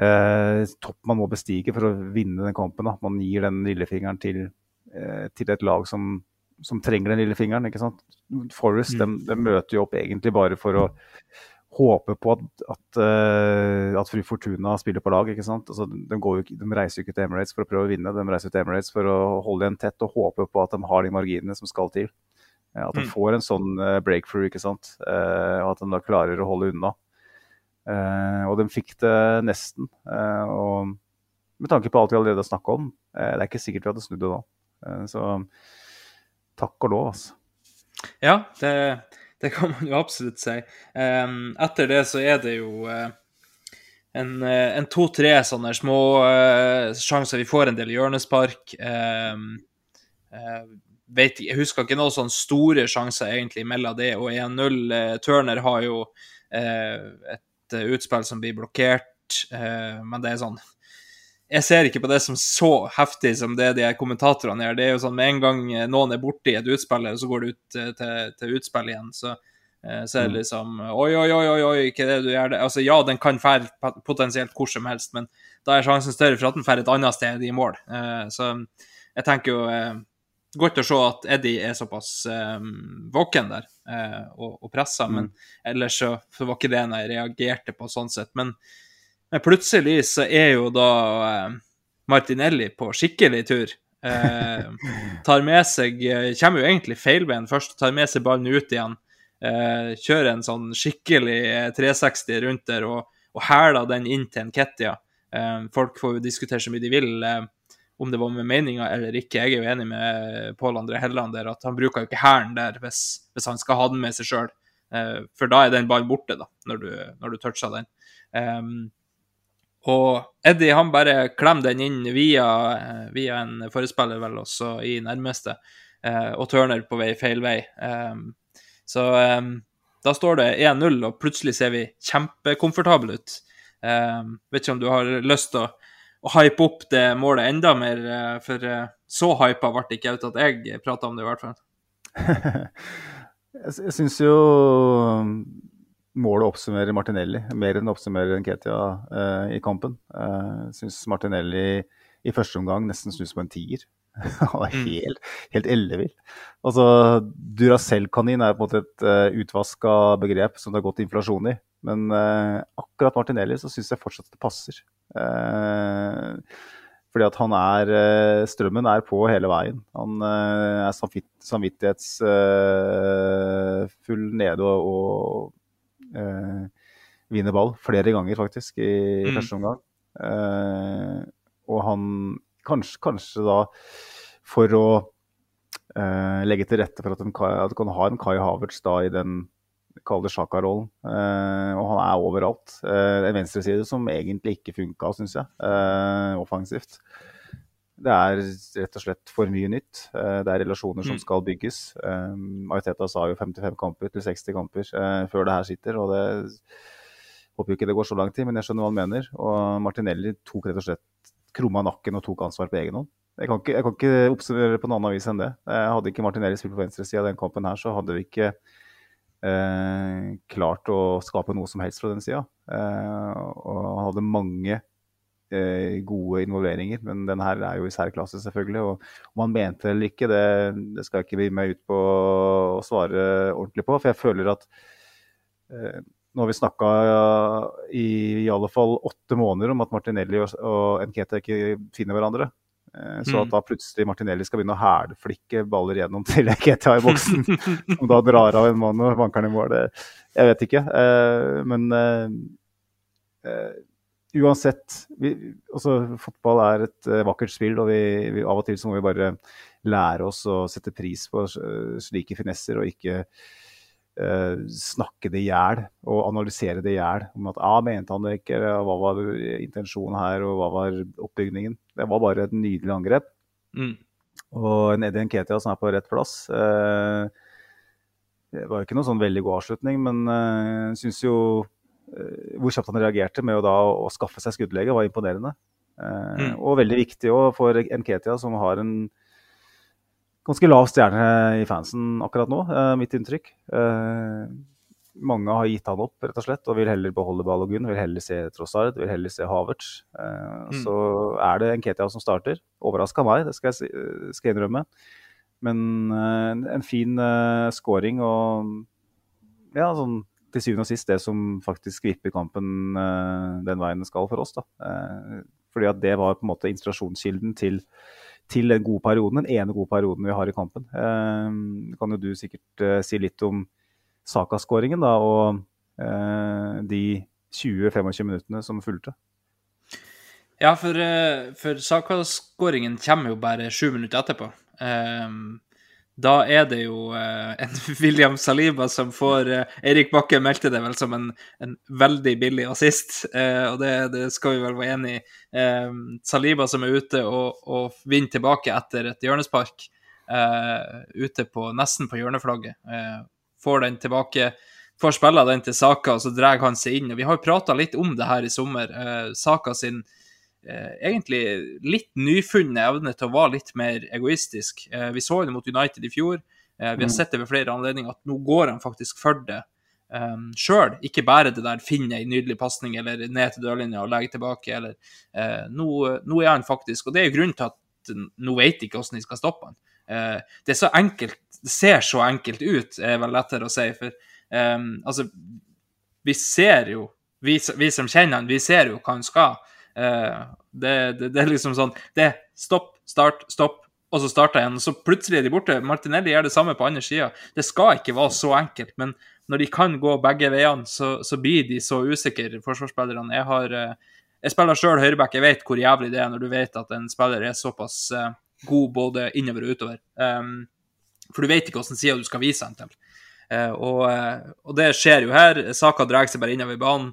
uh, topp man må bestige for å vinne den kampen. Da. Man gir den lillefingeren til, uh, til et lag som, som trenger den lillefingeren. ikke sant? Forest Mm. de, de møter jo opp egentlig bare for å håpe på at, at, eh, at Fru Fortuna spiller på lag. ikke sant? Altså, de, går jo, de reiser jo ikke til Emirates for å prøve å vinne, de reiser til Emirates for å holde igjen tett og håpe på at de har de marginene som skal til. At de Mm. får en sånn eh, breakthrough, ikke sant? Eh, og at de da klarer å holde unna. Og de fikk det nesten. Og med tanke på alt vi allerede har snakka om, det er ikke sikkert vi hadde snudd det da. Så takk og lov, altså. Ja, det, det kan man jo absolutt si. Um, etter det så er det jo uh, en, eh, en to-tre sånne små uh, sjanser. Vi får en del hjørnespark. Um, uh, vet, jeg husker ikke noen sånne store sjanser egentlig mellom det og 1-0. Eh, Turner har jo et utspill som blir blokkert, men det er sånn jeg ser ikke på det som så heftig som det de kommentatorene gjør. Det er jo sånn Med en gang eh, noen er borti et utspill, så går det ut eh, til, til utspill igjen, så, eh, så er det liksom Oi, oi, oi, oi, oi, ikke det du gjør det? Altså, ja, den kan fære potensielt hvor som helst, men da er sjansen større for at den drar et annet sted i mål. Så jeg tenker jo Godt å se at Eddie er såpass våken der og, og pressa, men ellers så, så var ikke det en jeg reagerte på sånn sett. Men men plutselig så er jo da eh, Martinelli på skikkelig tur. Eh, <laughs> tar med seg eh, Kommer jo egentlig feilbein først, tar med seg ballen ut igjen. Eh, kjører en sånn skikkelig eh, 360 rundt der og, og hæler den inn til en Kettia. Eh, folk får jo diskutere så mye de vil eh, om det var med meninga eller ikke. Jeg er jo enig med Pål André Helland der at han bruker jo ikke hæren der hvis, hvis han skal ha den med seg sjøl. Eh, for da er den ballen borte, da, når du, når du toucher den. Um, Og Eddie han bare klemmer den inn via, eh, via en forespiller, vel, også i nærmeste. Eh, og Turner på vei feil vei. Um, så um, da står det 1-0, og plutselig ser vi kjempekomfortable ut. Um, vet ikke om du har lyst til å, å hype opp det målet enda mer, uh, for uh, så hypa ble det ikke ut at jeg prata om det, i hvert fall. <laughs> jeg syns jo målet oppsummerer Martinelli mer enn det oppsummerer Nketia uh, i kampen. Uh, syns Martinelli i første omgang nesten snus på en tier. <laughs> Han var mm. helt, helt ellevill. Altså, Duracell-kanin er på en måte et uh, utvaska begrep som det har gått inflasjon i. Men uh, akkurat Martinelli så syns jeg fortsatt det passer. Uh, fordi at han er Strømmen er på hele veien. Han er samvitt, samvittighetsfull nede og, og vinner ball flere ganger, faktisk, i, mm. første omgang. og han kanskje, kanskje da for å eh, legge til rette for at, at, du kan ha en Kai Havertz da i den kall det Sjaka-rollen. Eh, og han er overalt. Eh, en venstreside som egentlig ikke funka, syns jeg, eh, offensivt. Det er rett og slett for mye nytt. Eh, det er relasjoner som mm. skal bygges. Eh, Mariteta sa jo 55 kamper til 60 kamper eh, før det her sitter. og det Håper jo ikke det går så lang tid, men jeg skjønner hva han mener. Og Martinelli tok rett og slett krumma nakken og tok ansvar på egen hånd. Jeg kan, ikke, jeg kan ikke oppsummere på noen annen vis enn det. Jeg hadde ikke Martinelli spilt på venstresida av den kampen her, så hadde vi ikke eh, klart å skape noe som helst fra den sida. Eh, og han hadde mange gode involveringer, men den her er jo i særklasse, selvfølgelig. Og om han mente det eller ikke, det, det skal jeg ikke bli meg ut på å svare ordentlig på. For jeg føler at eh, nå har vi snakka i, i alle fall åtte måneder om at Martinelli og, og Nketa ikke finner hverandre. Eh, så at mm. da plutselig Martinelli skal begynne å hælflikke baller gjennom <laughs> til GTA i boksen, <laughs> som da drar av en mann og vanker ned mål, det Jeg vet ikke. Eh, men uansett vi, også, Fotball er et vakkert spill, og vi, vi, av og til så må vi bare lære oss å sette pris på slike finesser, og ikke Uh, snakke det i hjel og analysere det i hjel. Om at ah, mente han det ikke, hva var intensjonen her, og hva var oppbygningen. Det var bare et nydelig angrep. Mm. Og en Eddie Nketia som er på rett plass. Uh, det var jo ikke noe sånn veldig god avslutning, men jeg uh, syns jo uh, hvor kjapt han reagerte med å, da, å skaffe seg skuddlege, var imponerende. Mm. Og veldig viktig for Nketia, som har en ganske lav stjerne i fansen akkurat nå, uh, mitt inntrykk. Uh, mange har gitt han opp rett og slett, og vil heller beholde Balogun. Vil heller se Trossard, vil heller se Havertz. Mm. Så er det Nketia som starter. Overraska meg, det skal jeg, skal jeg innrømme. Men en fin scoring og ja, sånn til syvende og sist det som faktisk vipper kampen den veien den skal for oss. da. fordi at det var på en måte inspirasjonskilden til til den gode perioden, den ene gode perioden vi har i kampen. Eh, kan jo du sikkert eh, si litt om Saka-skåringen da, og eh, de 20-25 minuttene som fulgte. Ja, for, eh, for Saka-skåringen kommer jo bare sju minutter etterpå. Um, da er det jo eh, en <laughs> William Saliba som får eh, Eirik Bakke meldte det vel som en, en veldig billig assist, eh, og det, det, skal vi vel være enig i. Eh, Saliba som er ute og, og vinner tilbake etter et hjørnespark, eh, ute på, nesten på hjørneflagget. Eh, får den tilbake, får spille den til Saka, og så drar han seg inn. og Vi har prata litt om det her i sommer. Saka sin egentlig litt nyfunne evne til å være litt mer egoistisk. Eh, vi så det mot United i fjor. Eh, vi har mm. sett det ved flere anledninger at nå går han faktisk for det um, sjøl. Ikke bare det der finne ei nydelig pasning eller ned til dørlinja og legge tilbake. Eller, uh, nå, nå, er han faktisk Og det er jo grunnen til at nå vet ikke hvordan de skal stoppe han. Uh, det er så enkelt, det ser så enkelt ut, er vel lettere å si. For um, altså, vi ser jo, vi, vi som kjenner han, vi ser jo hva han skal. Eh, det, det, det, er liksom sånn Det stopp, start, stopp, og så starter igjen. Så plutselig er de borte. Martinelli gjør det samme på andre sida. Det skal ikke være så enkelt, men når de kan gå begge veiene, så, så blir de så usikre, forsvarsspillerne. Jeg har eh, jeg spiller sjøl høyreback, jeg vet hvor jævlig det er når du vet at en spiller er såpass uh, god både innover og utover. Um, for du vet ikke hvilken side du skal vise han til. Uh, og, og, det skjer jo her. Saka drar seg bare innover banen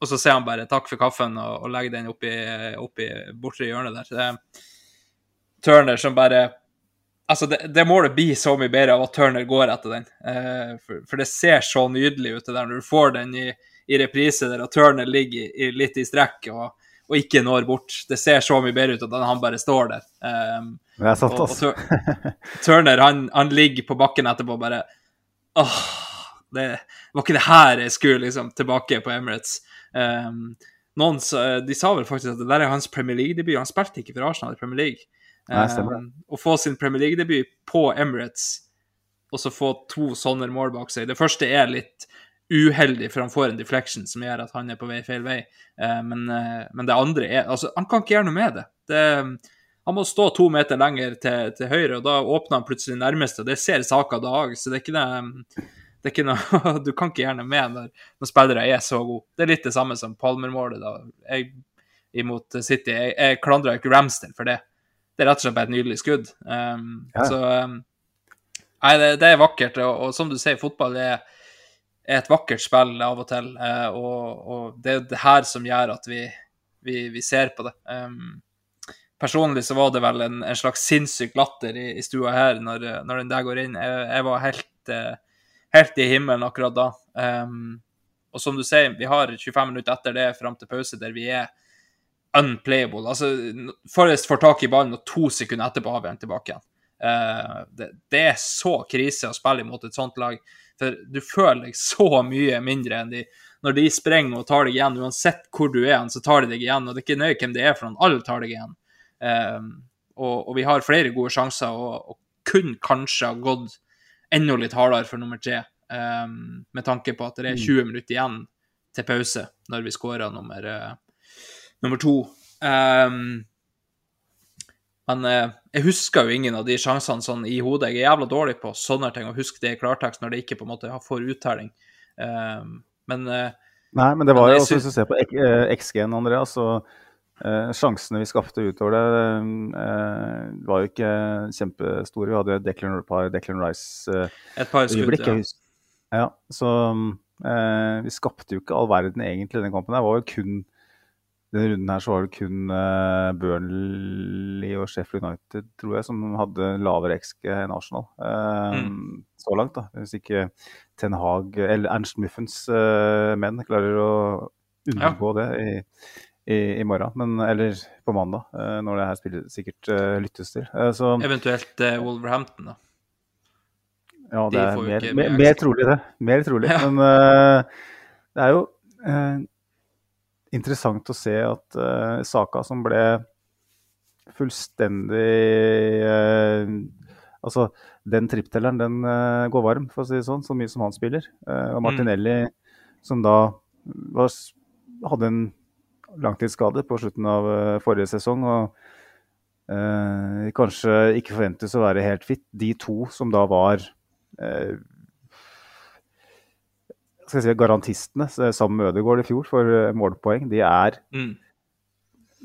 og så sier han bare 'takk for kaffen' og, og legger den oppi, oppi bortre hjørnet der. Så det er Turner som bare Altså, det, det målet blir så mye bedre av at Turner går etter den. Eh, for, for, det ser så nydelig ut det der når du får den i, i reprise der og Turner ligger i, litt i strekk og, og, ikke når bort. Det ser så mye bedre ut at han bare står der. Eh, det er sant, altså. Turner, han, han, ligger på bakken etterpå og bare Åh, det var ikke det her jeg skulle, liksom, tilbake på Emirates. Um, noen, de sa vel faktisk at det der er hans Premier League-debut. Han spilte ikke for Arsenal i Premier League. Nei, um, å få sin Premier League-debut på Emirates, og så få to sånne mål bak seg Det første er litt uheldig, for han får en deflection som gjør at han er på vei feil vei. Uh, men, uh, men, det andre er Altså, han kan ikke gjøre noe med det. det han må stå to meter lenger til, til, høyre, og da åpner han plutselig nærmeste. og Det ser Saka dag, så det er ikke det, det er ikke noe, <laughs> Du kan ikke gjerne med når, når spillere er så gode. Det er litt det samme som Palmer-målet da, jeg, imot City. Jeg, jeg klandrer ikke Ramsdale for det det er rett og slett bare et nydelig skudd. Um, ja. Så um, Nei, det, det, er vakkert. Og, og, som du sier, fotball er, er, et vakkert spill av og til. Uh, og, og, det er det her som gjør at vi, vi, vi ser på det. Um, personlig så var det vel en, en slags sinnssyk latter i, i, stua her når, når, den der går inn. Jeg, jeg var helt, uh, helt, i himmelen akkurat da. Um, og som du sier, vi har 25 minutter etter det fram til pause der vi er unplayable. Altså, Forrest får tak i ballen, og to sekunder etterpå har vi den tilbake igjen. Uh, det, det, er så krise å spille imot et sånt lag. For du føler deg så mye mindre enn de Når de sprenger og tar deg igjen, uansett hvor du er, så tar de deg igjen. Og det er ikke nøye hvem det er, for noen. alle tar deg igjen. Uh, og, og, vi har flere gode sjanser, og, og kun kanskje har gått enda litt hardere for nummer tre. Um, med tanke på at det er 20 mm. minutter igjen til pause når vi skårer nummer, uh, nummer to. Um, men uh, jeg husker jo ingen av de sjansene sånn i hodet. Jeg er jævla dårlig på sånne ting, å huske det i klartekst når det ikke på en måte får uttelling. Um, men uh, Nei, men det var jo også, hvis du ser på XG-en, Andreas, så uh, sjansene vi skapte utover det, eh, var jo ikke kjempestore. Vi hadde Declan, par Declan Rice Et par skudd, ja. ja. Så vi skapte jo ikke all verden egentlig i den kampen. Jo kun denne runden her så var det kun uh, Burnley og Sheffield United tror jeg, som hadde lavere XG enn Arsenal. Uh, mm. Så langt, da. Hvis ikke Ten Hag eller Ernst Muffens menn klarer å unngå ja. det i, i, i, morgen. Men, eller på mandag, når det her spillet sikkert lyttes til. Så, Eventuelt Wolverhampton, da. Ja, det er mer, mer, mer, trolig, det. Mer trolig. <laughs> Ja. Men det er jo interessant å se at uh, Saka, som ble fullstendig uh, Altså, den tripptelleren, den uh, går varm, for å si det sånn, så mye som han spiller. og Martinelli, mm. som da var, hadde en langtidsskade på slutten av forrige sesong, og kanskje ikke forventes å være helt fit. De to som da var skal jeg si, garantistene sammen med Ødegaard i fjor for eh, målpoeng, de er mm.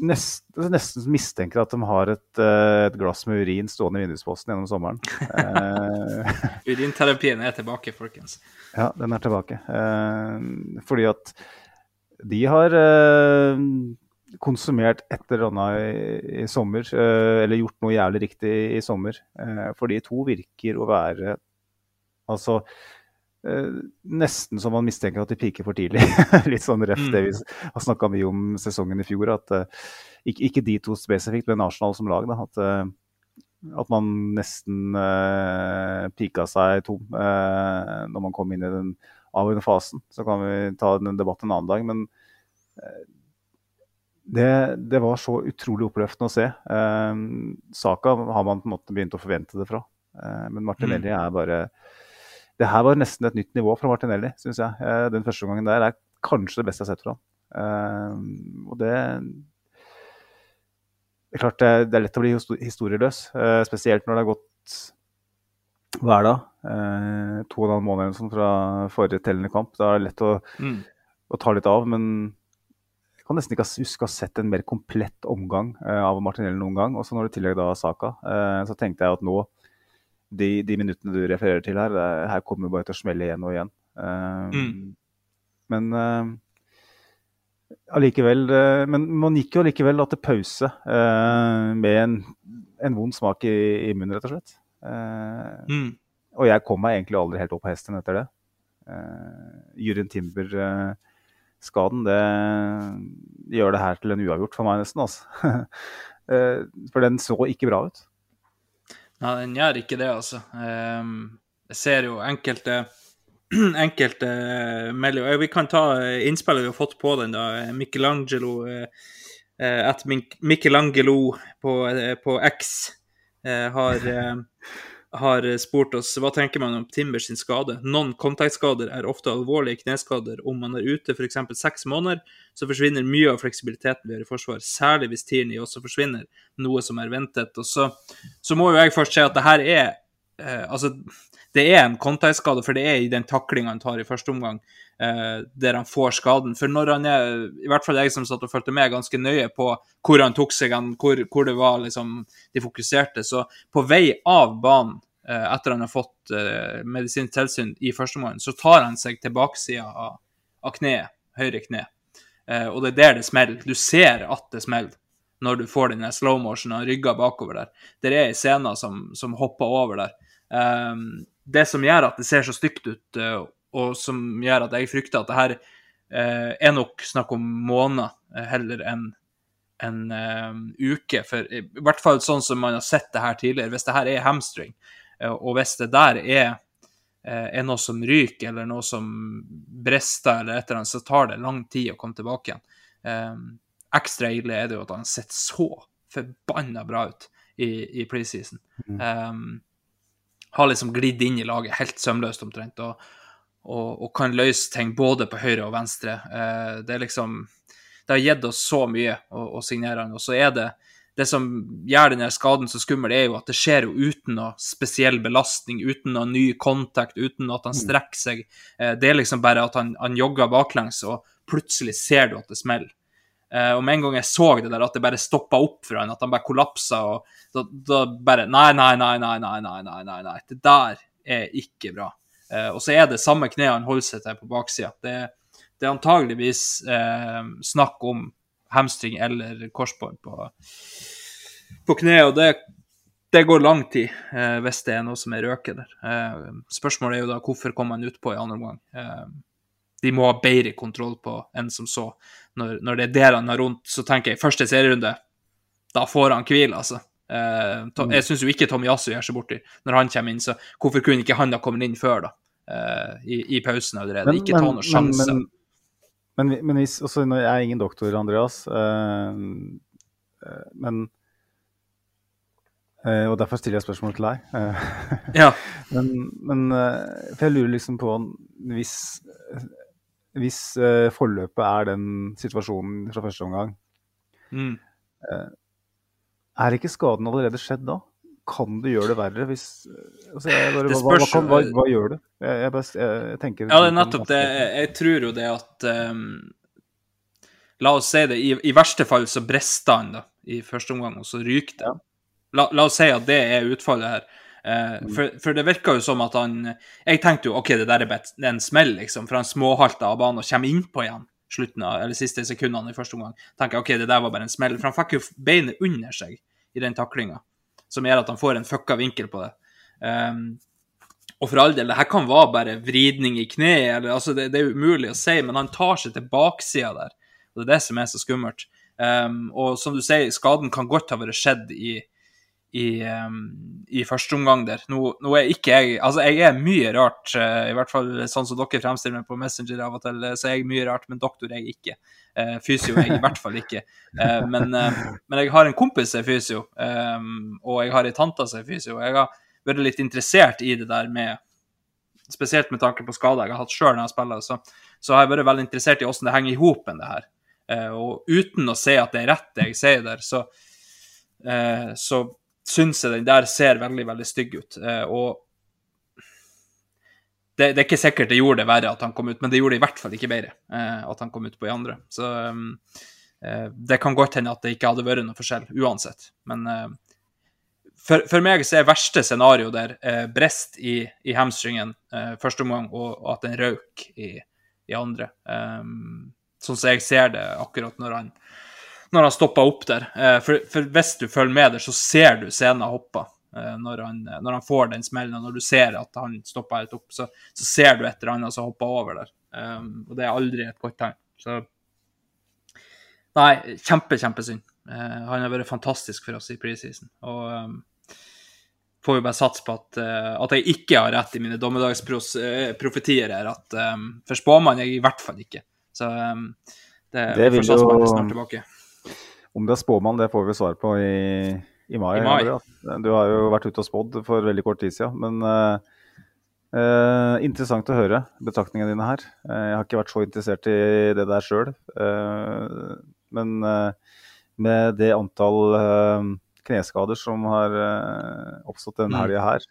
nesten, altså nesten mistenker at de har et, eh, et, glass med urin stående i vindusposten gjennom sommeren. <laughs> eh, Urinterapien er tilbake, folkens. Ja, den er tilbake. Eh, fordi at de har eh, konsumert et eller annet i, i sommer, eh, eller gjort noe jævlig riktig i, i sommer. for de to virker å være Altså Eh, nesten som man mistenker at de piker for tidlig. <laughs> Litt sånn røff det vi mm. har snakka mye om sesongen i fjor. At, uh, ikke, ikke, de to spesifikt, men Arsenal som lag. Da, at, uh, at, man nesten pika seg tom når man kom inn i den avgjørende fasen. Så kan vi ta den debatten en annen dag. Men det, det, var så utrolig oppløftende å se. Saka har man på en måte begynt å forvente det fra. men Martinelli mm. er bare det her var nesten et nytt nivå fra Martinelli, syns jeg. Eh, den første gangen der er kanskje det beste jeg har sett fra ham. Uh, og det Det er klart det, er lett å bli historieløs, uh, spesielt når det har gått hver dag. Uh, to og en halv måned sånn fra forrige tellende kamp. Da er det lett å, mm. å, ta litt av. Men jeg kan nesten ikke huske å ha sett en mer komplett omgang av Martinelli noen gang. Og så når du tillegg da Saka, så tenkte jeg at nå de, de, minuttene du refererer til her, er, her kommer bare til å smelle igjen og igjen. Uh, mm. Men uh, allikevel eh, Men man gikk jo allikevel da til pause eh, med en, en vond smak i, i munnen, rett og slett. Eh, Mm. Og jeg kom meg egentlig aldri helt opp på hesten etter det. Uh, Juryen Timber-skaden, det gjør det her til en uavgjort for meg, nesten. altså. uh, <laughs> for den så ikke bra ut. Nei, den gjør ikke det, altså. Um, jeg ser jo enkelte <clears throat> enkelte melder Vi kan ta eh, innspillet vi har fått på den, da. Michelangelo eh, eh, At Michelangelo på, eh, på X eh, har, eh, har spurt oss hva tenker man om Timbers sin skade. Noen kontaktskader er ofte alvorlige kneskader. Om man er ute f.eks. seks måneder, så forsvinner mye av fleksibiliteten vi har i forsvar, særlig hvis Tierney også forsvinner, noe som er ventet. Og så, så må jo jeg først si at det her er eh, Altså, det er en kontaktskade, for det er i den taklinga han tar i første omgang, eh, der han får skaden. For når han er, i hvert fall jeg som satt og fulgte med ganske nøye på hvor han tok seg hen, hvor, hvor det var liksom de fokuserte, så på vei av banen eh, etter han har fått eh, medisinsk tilsyn i første omgang, så tar han seg til baksida av, av kneet, høyre kne. Eh, og det er der det smeller. Du ser at det smeller når du får den slow motion og rygger bakover der. Det er ei scene som, som hopper over der. Um, det som gjør at det ser så stygt ut, eh, og som gjør at jeg frykter at det her eh, er nok snakk om måneder eh, heller enn en uke. For i hvert fall sånn som man har sett det her tidligere. Hvis det her er hamstring, og hvis det der er, er noe som ryker, eller noe som brister, eller et eller annet, så tar det lang tid å komme tilbake igjen. Eh, ekstra ille er det jo at han sett så forbanna bra ut i, i preseason. Um, har liksom glidd inn i laget helt sømløst omtrent, og, og, og kan løse ting både på høyre og venstre. Eh, det er liksom Det har gitt oss så mye å, å signere han, og så er det det som gjør denne skaden så skummel, er jo at det skjer jo uten noe spesiell belastning, uten noe ny kontakt, uten at han strekker seg. Eh, det er liksom bare at han, han jogger baklengs, og plutselig ser du at det smeller. Eh, og med en gang jeg så det der, at det bare stoppa opp for han, at han bare kollapsa, og da, da bare nei nei, nei, nei, nei, nei, nei, nei, nei. Det der er ikke bra. Eh, og så er det samme kneet han holder seg til på baksida. Det, det, er antageligvis eh, snakk om hamstring eller korsbånd på, på kneet, og det, det går lang tid eh, hvis det er noe som er røket der. Eh, spørsmålet er jo da hvorfor kom han utpå i andre omgang. Eh, de må ha bedre kontroll på enn som så. Når, når det er der han har vondt, så tenker jeg første serierunde, da får han hvil, altså. Eh, to, jeg syns jo ikke Tomiyasu gjør seg borti når han kommer inn, så hvorfor kunne ikke han ha kommet inn før, da? Eh, i, I pausen allerede. ikke ta noen sjanse. Men, men, men, hvis, også, jeg er ingen doktor, Andreas, eh, eh, men eh, Og derfor stiller jeg spørsmål til deg. eh, Ja. <laughs> Men, men For jeg lurer liksom på hvis, hvis eh, forløpet er den situasjonen fra første omgang, Mm. er ikke skaden allerede skjedd da? Kan du gjøre det verre hvis altså jeg bare, Det hva, hva, hva, hva, hva gjør du? Jeg, jeg, best, jeg, jeg tenker Ja, det er nettopp det. Jeg tror jo det at um, La oss si det, i, i verste fall så brister han da, i første omgang, og så ryker det. La, la oss si at det er utfallet her. Eh, for, for det virka jo som at han Jeg tenkte jo OK, det der er bare en smell, liksom, for han småhalta av banen og kommer innpå igjen slutten av, eller siste sekundene i første omgang. tenker jeg, OK, det der var bare en smell. For han fikk jo beinet under seg i den taklinga, som gjør at han får en fucka vinkel på det. Um, og for all del, det her kan være bare vridning i kneet, eller altså, det, det er umulig å si, men han tar seg til baksida der. Og det er det som er så skummelt. Um, og som du sier, skaden kan godt ha vært skjedd i, i, um, i første omgang der. Nå, nå er ikke jeg Altså, jeg er mye rart, uh, i hvert fall sånn som dere fremstiller meg på Messenger av og til, eh, så er jeg mye rart, men doktor er jeg ikke. Uh, fysio er jeg i hvert fall ikke. Uh, men, men jeg har en kompis som er fysio, um, og jeg har ei tante som er fysio. og Jeg har vært litt interessert i det der med Spesielt med tanke på skader jeg har hatt sjøl når jeg spiller, så, så har jeg vært veldig interessert i hvordan det henger i hop det her. Og uten å se at det er rett det jeg sier der, så, så syns jeg den der ser veldig, veldig stygg ut. Eh, og det, det er ikke sikkert det gjorde det verre at han kom ut, men det gjorde det i hvert fall ikke bedre eh, at han kom ut på i andre. Så um, det kan godt hende at det ikke hadde vært noe forskjell uansett. Men for, for meg så er verste scenario der eh, brest i, i hamstringen eh, første omgang, og, og at den røk i, i andre. Um, sånn som jeg ser det akkurat når han, når han stoppa opp der. Eh, for, for, hvis du følger med der, så ser du scenen hoppe. Eh, når, han, når han får den smellen, og når du ser at han stopper helt opp, så, så ser du et eller annet som hopper over der. Um, og det er aldri et godt tegn. Så Nei, kjempe, kjempesynd. Uh, han har vært fantastisk for oss i preseason. Og um, får jo bare satse på at, uh, at, jeg ikke har rett i mine dommedagsprofetier her. At, um, for spåmann er jeg i hvert fall ikke. Så um, det, det vil jo. Om det er spåmann, det får vi svar på i, i mai. I mai. Du har jo vært ute og spådd for veldig kort tid siden. Men uh, interessant å høre betraktningene dine her. jeg har ikke vært så interessert i det der sjøl. men med det antall kneskader som har oppstått denne mm. helga her.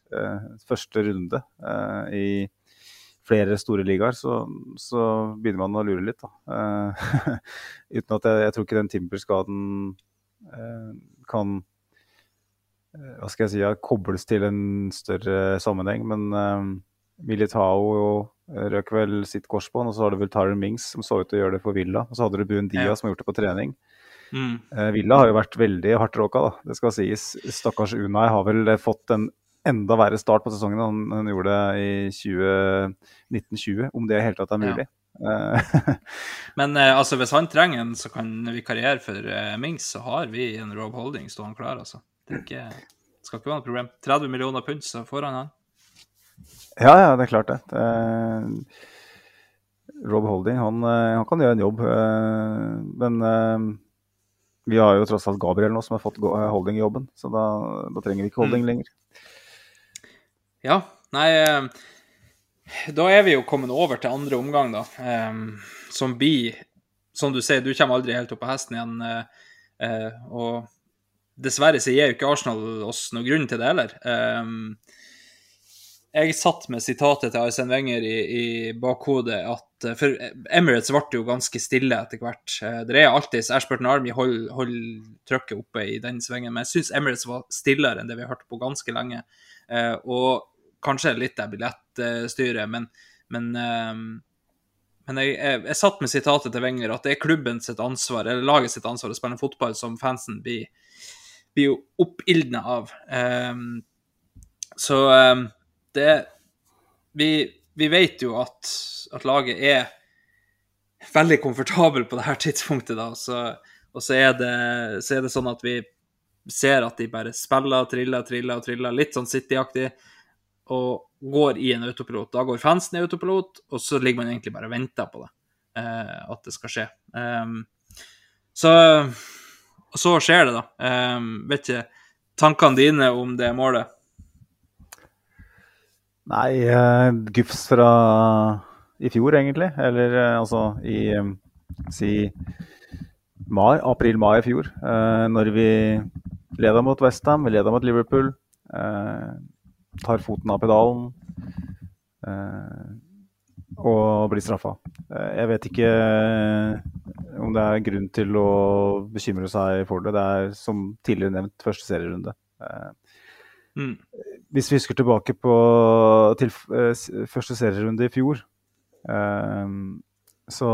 Første runde i flere store ligaer, så, så, begynner man å lure litt. Da. <laughs> uten at jeg, jeg, tror ikke den Timber-skaden kan hva skal jeg si, ja, kobles til en større sammenheng. Men Militao røk vel sitt korsbånd, og så har du vel Tyron Mings som så ut til å gjøre det for Villa. Og så hadde du Buendia ja. som har gjort det på trening. Mm. Eh, Villa har jo vært veldig hardt råka, da. Det skal sies. Stakkars Unai har vel fått en enda verre start på sesongen enn han, gjorde det i 1920, om det i hele tatt er mulig. Ja. Eh, Men eh, altså, hvis han trenger en som kan vikariere for uh, Mings, så har vi en Rob Holding stående klar, altså. Det ikke, skal ikke være noe problem. 30 millioner pund, så får han han. Ja, ja, det er klart det. Uh, Rob Holding, han, han, kan gjøre en jobb, men vi har jo tross alt Gabriel nå som har fått eh, holding-jobben, så da, da, trenger vi ikke holding mm. lenger. Ja, nei eh, Da er vi jo kommet over til andre omgang, da. Eh, som blir Som du sier, du kommer aldri helt opp på hesten igjen. Og dessverre så gir jo ikke Arsenal oss noen grunn til det heller. Jeg satt med sitatet til Arsen Wenger i, i bakhodet at Eh, for Emirates ble jo ganske stille etter hvert. Eh, det er alltid Ashburton Army holder hold trykket oppe i den svingen, men jeg syns Emirates var stillere enn det vi har hørt på ganske lenge. Eh, og kanskje litt det billettstyret, men, men, men jeg, jeg, jeg, satt med sitatet til Wenger at det er klubben sitt ansvar, eller laget sitt ansvar å spille fotball som fansen blir, blir oppildna av. så det vi vi vet jo at, at, laget er veldig komfortabel på dette tidspunktet, da. Så, og så er, det, så er, det, sånn at vi ser at de bare spiller, triller, triller og triller, litt sånn City-aktig, og går i en autopilot. Da går fansen i autopilot, og så ligger man egentlig bare og venter på det, eh, at det skal skje. Um, så, så skjer det, da. Um, vet ikke tankene dine om det målet? Nei, uh, gufs fra i fjor, egentlig. Eller uh, altså i um, si april-mai i fjor. eh, når vi leda mot Westham, vi leda mot Liverpool. tar foten av pedalen og blir straffa. jeg vet ikke om det er grunn til å bekymre seg for det. Det er som tidligere nevnt første serierunde. Mm. Hvis vi husker tilbake på, til første serierunde i fjor, så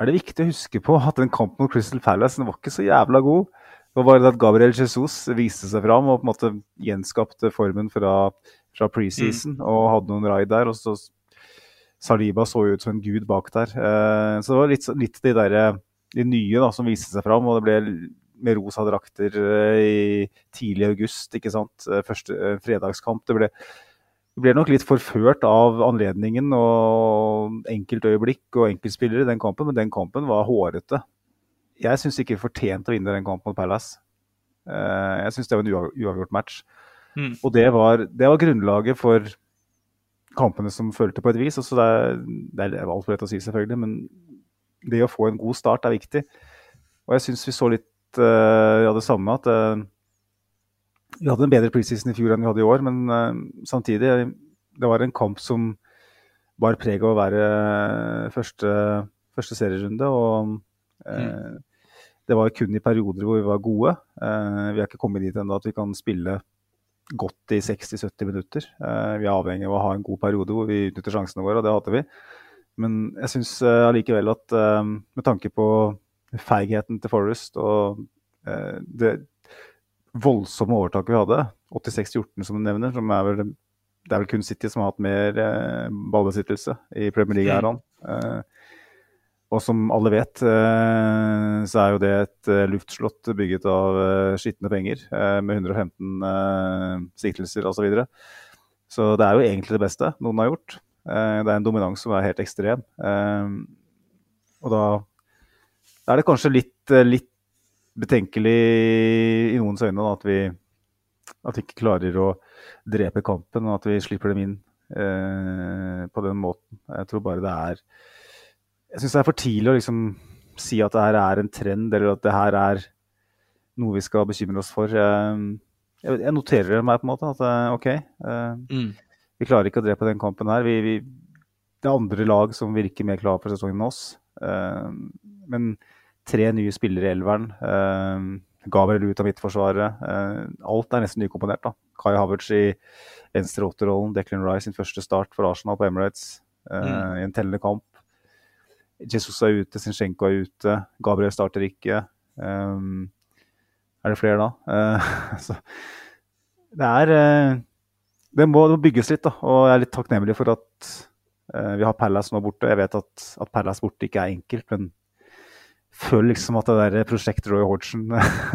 er det viktig å huske på at den kampen mot Crystal Palace den var ikke så jævla god. Det var bare at Gabriel Jesus viste seg fram og på en måte gjenskapte formen fra, fra preseason mm. og hadde noen raid der. og så Saliba så jo ut som en gud bak der. Uh, så det var litt, litt de, der, de nye da, som viste seg fram, og det ble med rosa drakter eh, i tidlig august. ikke sant? Eh, første eh, fredagskamp. Det ble, ble, nok litt forført av anledningen og enkeltøyeblikk og enkeltspillere i den kampen, men den kampen var hårete. Jeg syns ikke vi fortjente å vinne den kampen mot Palace. Jeg syns det var en uavgjort match. Mm. Og det var, det var, grunnlaget for kampene som fulgte på et vis. Altså det, er, det er altfor lett å si, selvfølgelig, men det å få en god start er viktig. Og jeg syns vi så litt uh, ja, det samme. At uh, vi hadde en bedre preseason i fjor enn vi hadde i år. Men uh, samtidig, det var en kamp som bar preg av å være første, første serierunde. Og mm. det var kun i perioder hvor vi var gode. vi har ikke kommet dit ennå at vi kan spille godt i 60-70 minutter. vi er avhengig av å ha en god periode hvor vi utnytter sjansene våre, og det hadde vi. Men jeg syns allikevel at eh, med tanke på feigheten til Forest og eh, det voldsomme overtaket vi hadde, 86-14 som du nevner, som er vel, det er vel kun City som har hatt mer eh, ballbesittelse i Premier League-æraen. Eh, og som alle vet, eh, så er jo det et eh, luftslott bygget av eh, skitne penger eh, med 115 eh, siktelser osv. Så, videre. så det er jo egentlig det beste noen har gjort. Eh, det er en dominans som er helt ekstrem. Og da er det kanskje litt, litt betenkelig i noens øyne da, at vi at vi ikke klarer å drepe kampen, og at vi slipper dem inn eh, på den måten. Jeg tror bare det er Jeg syns det er for tidlig å liksom si at det her er en trend, eller at det her er noe vi skal bekymre oss for. Jeg, jeg noterer meg på en måte at eh, OK, eh, Mm. vi klarer ikke å drepe den kampen her. Vi, vi, det er andre lag som virker mer klare for sesongen enn oss. Eh, men tre nye spillere i elveren. Eh, Gabriel ut av midtforsvaret. Eh, alt er nesten nykomponert. da. Kai Havertz i venstre åtterrollen. Declan Rice sin første start for Arsenal på Emirates mm. i en tellende kamp. Jesus er ute, Zinchenko er ute. Gabriel starter ikke. Um, er det flere da? Uh, <laughs> så det er uh, det må, det må bygges litt, da. Og jeg er litt takknemlig for at uh, vi har Palace nå borte. Jeg vet at, at Palace borte ikke er enkelt, men føler liksom at det der prosjekt Roy Hodgson,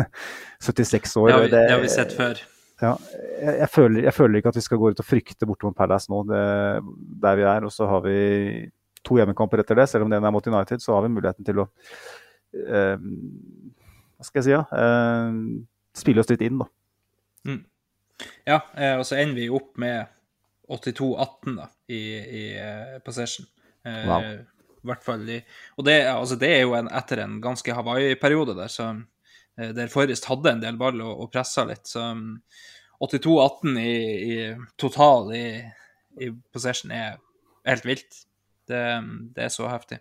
<laughs> 76 år Det har, vi, det- det har vi sett før. ja, jeg, jeg, føler, jeg føler ikke at vi skal gå ut og frykte borte mot Palace nå, det, der vi er. Og så har vi to hjemmekamper etter det. Selv om den er mot United, så har vi muligheten til å eh, Hva skal jeg si, ja? Eh, spille oss litt inn, da. Ja, eh, og så ender vi opp med 82-18 da, i, i eh, possession. Eh, Wow. Hvert fall i, og det, altså det er jo en, etter en ganske Hawaii-periode der, så, eh, der Forrest hadde en del ball og, og pressa litt. Så um, 82-18 i, i total i, i possession er helt vilt. Det, det er så heftig.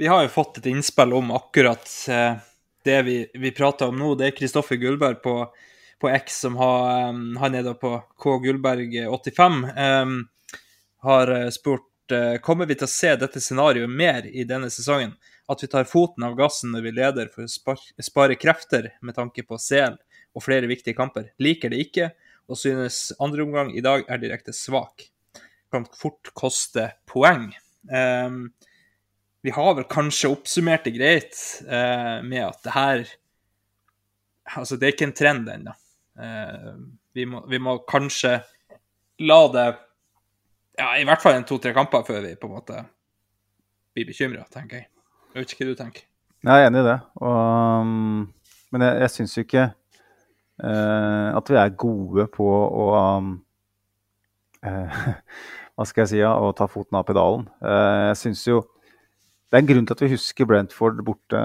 Vi har jo fått et innspill om akkurat eh, det vi, vi prater om nå. Det er Kristoffer Gullberg på, på X som har um, Han er da på K Gullberg85. Um, har eh, spurt eh, kommer vi til å se dette scenarioet mer i denne sesongen. At vi tar foten av gassen når vi leder for å spare krefter med tanke på CL og flere viktige kamper. Liker det ikke, og synes andre omgang i dag er direkte svak. Kan fort koste poeng. Um, vi har vel kanskje oppsummert det greit uh, med at det her Altså, det er ikke en trend ennå. Uh, vi, vi må kanskje la det Ja, i hvert fall en to-tre kamper før vi på en måte blir bekymra, tenker jeg. Jeg vet ikke hva du tenker. Jeg er enig i det. Og, um, men jeg, jeg syns jo ikke uh, at vi er gode på å um, uh, <laughs> Hva skal jeg si? Ja, å ta foten av pedalen. Uh, jeg synes jo Det er en grunn til at vi husker Brentford borte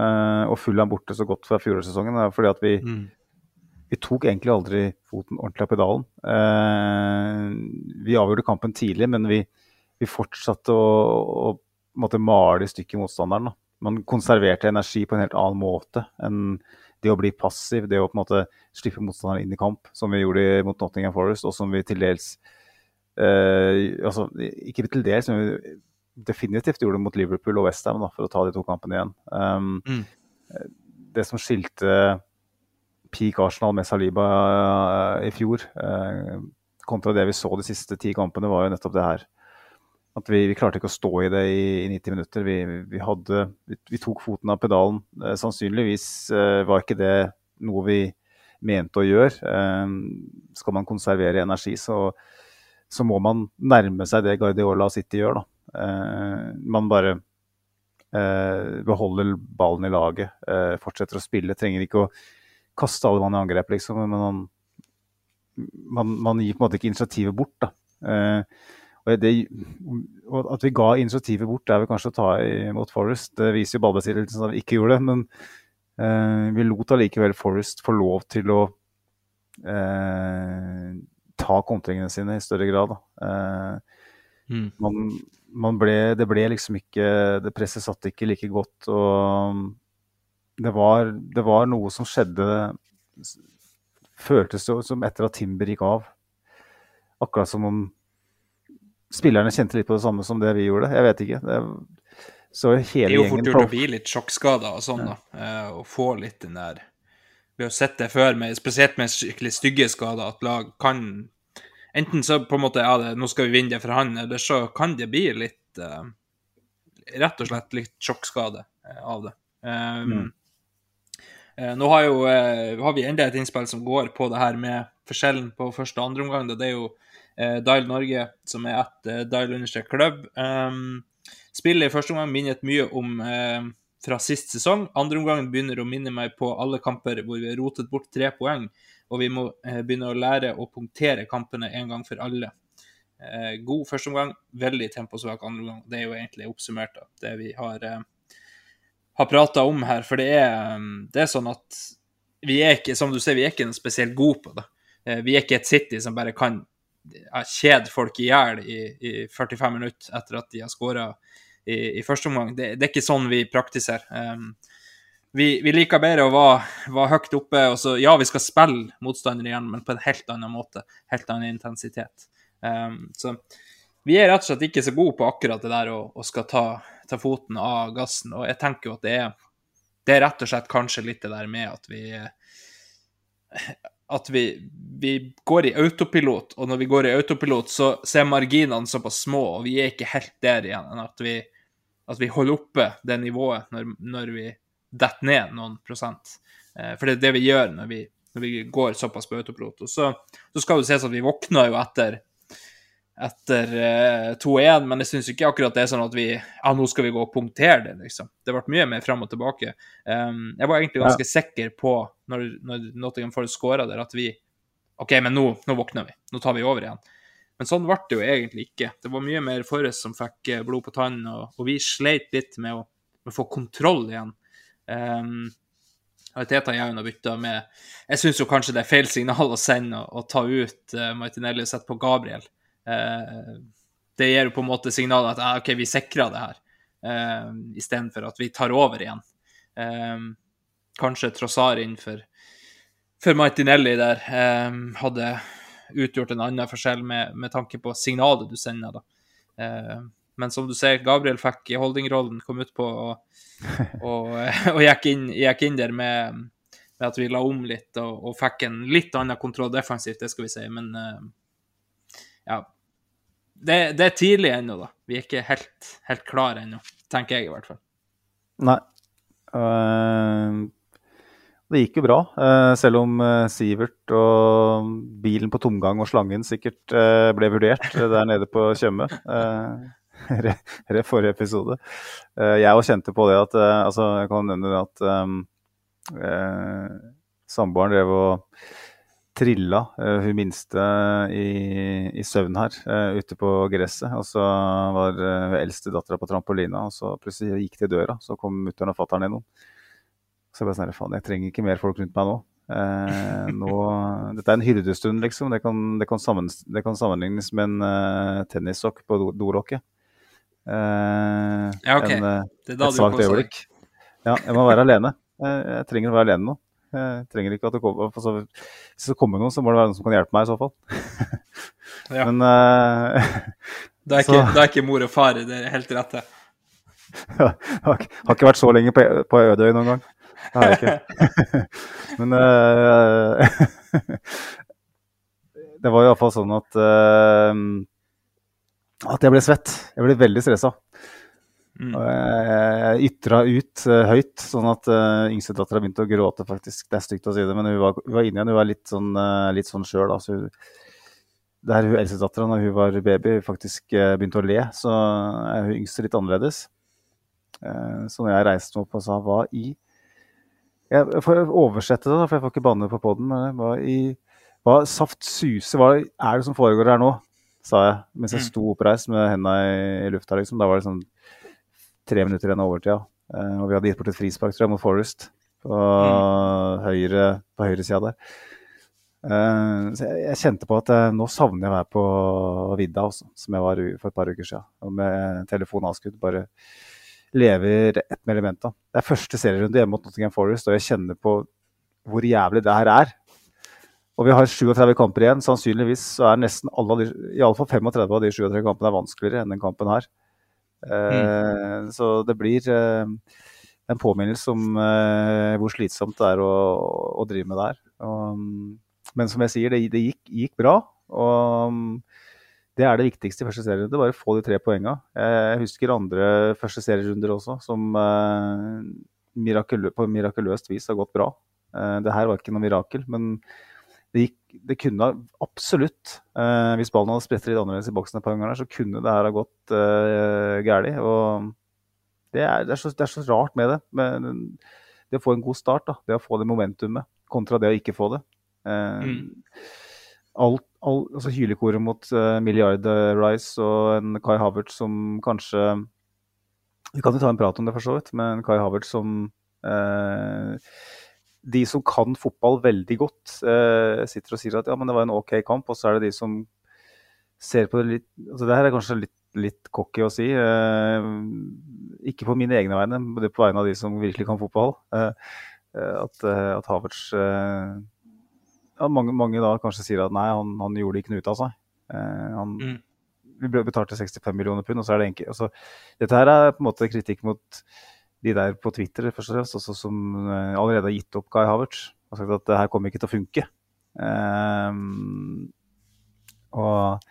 og Fulham borte så godt fra fjorårssesongen. det er Fordi at vi, vi tok egentlig aldri foten ordentlig av pedalen. Eh, vi avgjorde kampen tidlig, men vi, vi fortsatte å, å male i stykker motstanderen. Da. Man konserverte energi på en helt annen måte enn det å bli passiv, det å på en måte slippe motstanderen inn i kamp, som vi gjorde mot Nottingham Forest, og som vi til dels eh, altså, Ikke til dels, men vi definitivt gjorde mot Liverpool og Westham, for å ta de to kampene igjen. Um, Mm. Det som skilte peak Arsenal med Saliba eh, i fjor, eh, kontra det vi så de siste ti kampene, var jo nettopp det her. At vi, vi klarte ikke å stå i det i, i 90 minutter. Vi, vi, hadde, vi, tok foten av pedalen. Eh, sannsynligvis var ikke det noe vi mente å gjøre. Skal man konservere energi, så, så må man nærme seg det Guardiola og City gjør. da. Man bare eh, beholder ballen i laget, fortsetter å spille. Trenger ikke å kaste alle mann i angrep, liksom, men man, man, man gir på en måte ikke initiativet bort. da. Eh, og det, og At vi ga initiativet bort, det er vel kanskje å ta imot Forest. Det viser jo ballbesittelsen at vi ikke gjorde det, men eh, vi lot allikevel Forest få lov til å eh, ta kontringene sine i større grad. Eh, Mm. man, man ble, det ble liksom ikke Det presset satt ikke like godt. Og det var, det var noe som skjedde Føltes det som etter at Timber gikk av. Akkurat som om spillerne kjente litt på det samme som det vi gjorde. Jeg vet ikke. Det så Det er jo fort gjort å bli litt sjokkskada og sånn, da. eh, Og få litt den der Vi har sett det før, med, spesielt med skikkelig stygge skader, at lag kan Enten så på en måte ja, det, nå skal vi vinne det for han, eller så kan det bli litt uh, Rett og slett litt sjokkskade eh, av det. Um, eh, nå har, jo, eh, har vi enda et innspill som går på det her med forskjellen på første og andre omgang. Det er jo eh, Dial Norge, som er ett eh, Dial understrek klubb. Um, spillet i første omgang minnet mye om eh, fra sist sesong. Andre omgang begynner å minne meg på alle kamper hvor vi har rotet bort tre poeng, og vi må eh, begynne å lære å punktere kampene en gang for alle. Eh, god første omgang, veldig temposvak andre omgang. Det er jo egentlig oppsummert da, det vi har, eh, har prata om her. For det er, um, det er sånn at vi er ikke, som du ser, vi er ikke noe spesielt gode på det. Eh, vi er ikke et City som bare kan kjede folk i hjel i, i 45 minutter etter at de har skåra i, i første omgang. Det, det er ikke sånn vi praktiserer. Um, vi, vi liker bedre å være, være høyt oppe. og så, Ja, vi skal spille motstandere igjen, men på en helt annen måte. Helt annen intensitet. Um, så vi er rett og slett ikke så gode på akkurat det der å, og skal ta, ta foten av gassen. Og jeg tenker jo at det er, det er rett og slett kanskje litt det der med at vi at vi, vi går i autopilot, og når vi går i autopilot, så, så er marginene såpass små, og vi er ikke helt der igjen, enn at vi, at vi holder oppe det nivået når, når vi detter ned noen prosent. Eh, for det er det vi gjør når vi, når vi går såpass på autopilot. Og så, så skal det sies at vi våkna jo etter etter eh, 2-1, men jeg syns ikke akkurat det er sånn at vi ja, nå skal vi gå og punktere det, liksom. Det ble mye mer fram og tilbake. Um, jeg var egentlig ganske sikker på, når, når Nottingham Forest skåra der, at vi OK, men nå, nå våkner vi. Nå tar vi over igjen. Men sånn ble det jo egentlig ikke. Det var mye mer Forrest som fikk eh, blod på tann, og, og vi sleit litt med å, med å få kontroll igjen. Um, Teta Jaun har bytta med Jeg syns jo kanskje det er feil signal å sende og, og ta ut uh, Martinelli og sette på Gabriel. Eh, det gir jo på en måte signalet at ah, OK, vi sikrer det her, eh, istedenfor at vi tar over igjen. Um, kanskje Trossar inn for, Martinelli der um, hadde utgjort en annen forskjell med, med tanke på signalet du sender. da. Men som du ser, Gabriel fikk holdingrollen, kom utpå og, og, <laughs> og gikk, inn, gikk inn der med, med, at vi la om litt og, og, fikk en litt annen kontroll defensivt, det skal vi si. Men ja, det, det, er tidlig ennå, da. Vi er ikke helt, helt klare ennå, tenker jeg i hvert fall. Nei. Uh, det gikk jo bra, uh, selv om uh, Sivert og bilen på tomgang og slangen sikkert ble vurdert der nede på Tjøme. <laughs> Forrige episode. jeg òg kjente på det at altså, Jeg kan nevne at um, samboeren drev og trilla uh, hun minste i, i søvn her uh, ute på gresset. Og så var uh, eldste dattera på trampolina, og så plutselig gikk det i døra. Så kom mutter'n og fatter'n innom. Så jeg bare sånn Faen, jeg trenger ikke mer folk rundt meg nå. nå <laughs> dette er en hyrdestund, liksom. Det kan, det kan, sammen, det kan sammenlignes med en uh, tennissokk på do, dolokket. ja, OK. En, det er da et svakt øyeblikk. Ja, jeg må være alene. jeg trenger å være alene nå. Jeg trenger ikke at det kommer altså, Hvis det kommer noen, så må det være noen som kan hjelpe meg i så fall. <laughs> ja. Men <laughs> uh, da, er ikke, det, er ikke mor og far det er helt rette. ja, <laughs> har, har ikke vært så lenge på, på Ødøy noen gang. Det har jeg ikke. Men uh, det var iallfall sånn at uh, at jeg ble svett. Jeg ble veldig stressa. Mm. Og jeg ytra ut uh, høyt, sånn at uh, yngstedattera begynte å gråte, faktisk. Det er stygt å si det, men hun var, hun var inne igjen. Hun var litt sånn, uh, litt sånn sjøl. Altså, der hun eldstedattera, når hun var baby, faktisk uh, begynte å le, så er hun yngste litt annerledes. så når jeg reiste meg opp og sa hva i Jeg får oversette det, da, for jeg får ikke banne på poden. Hva i hva saft suse, hva er det som foregår her nå? sa jeg mens jeg mm. sto oppreist med hendene i, i lufta. liksom. Da var det sånn tre minutter igjen av overtida. Uh, og vi hadde gitt bort et frispark tror jeg, mot Forest på mm. høyre, på høyresida der. Uh, så jeg, jeg, kjente på at uh, nå savner jeg å være på vidda, også, som jeg var for et par uker siden. Og med telefonavskudd bare lever ett med elementa. Det er første serierunde hjemme mot Nottingham Forest, og jeg kjenner på hvor jævlig det her er. Og vi har 37 kamper igjen. Sannsynligvis så er nesten alle av de, iallfall 35 av de 37 kampene er vanskeligere enn den kampen her. Eh, Så det blir eh, en påminnelse om eh, hvor slitsomt det er å, å drive med det her. Mm, men som jeg sier, det, det gikk, gikk bra. Og mm, det er det viktigste i første serierunde. Bare få de tre poenga. Jeg husker andre første serierunder også, som mirakulø på mirakuløst vis har gått bra. Det her var ikke noe mirakel, men det, gikk, det kunne absolutt eh, Hvis ballen hadde spredt litt annerledes i boksen et par ganger, så kunne det her ha gått eh, galt. Og det er, det, så, det er så rart med det. Men det å få en god start, da, det å få det momentumet, kontra det å ikke få det. Eh, alt, all, altså Hylekoret mot uh, Milliard Rice og en Kai Havertz som kanskje Vi kan jo ta en prat om det, for så vidt, men Kai Havertz som eh, De som kan fotball veldig godt, eh, sitter og sier at ja, men det var en OK kamp, og så er det de som ser på det litt altså Det her er kanskje litt, litt cocky å si. Eh, ikke på mine egne vegne, men det er på vegne av de som virkelig kan fotball. Eh, eh, at, eh, at Havertz eh, ja, mange, mange da kanskje sier at nei, han, han gjorde ikke noe ut av seg. Eh, han, Mm. Vi betalte 65 millioner pund, og så er det enkelt. Altså, dette her er på en måte kritikk mot de der på Twitter først og fremst, som eh, allerede har gitt opp Kai Havertz. Og sagt at det her kommer ikke til å funke. Um, og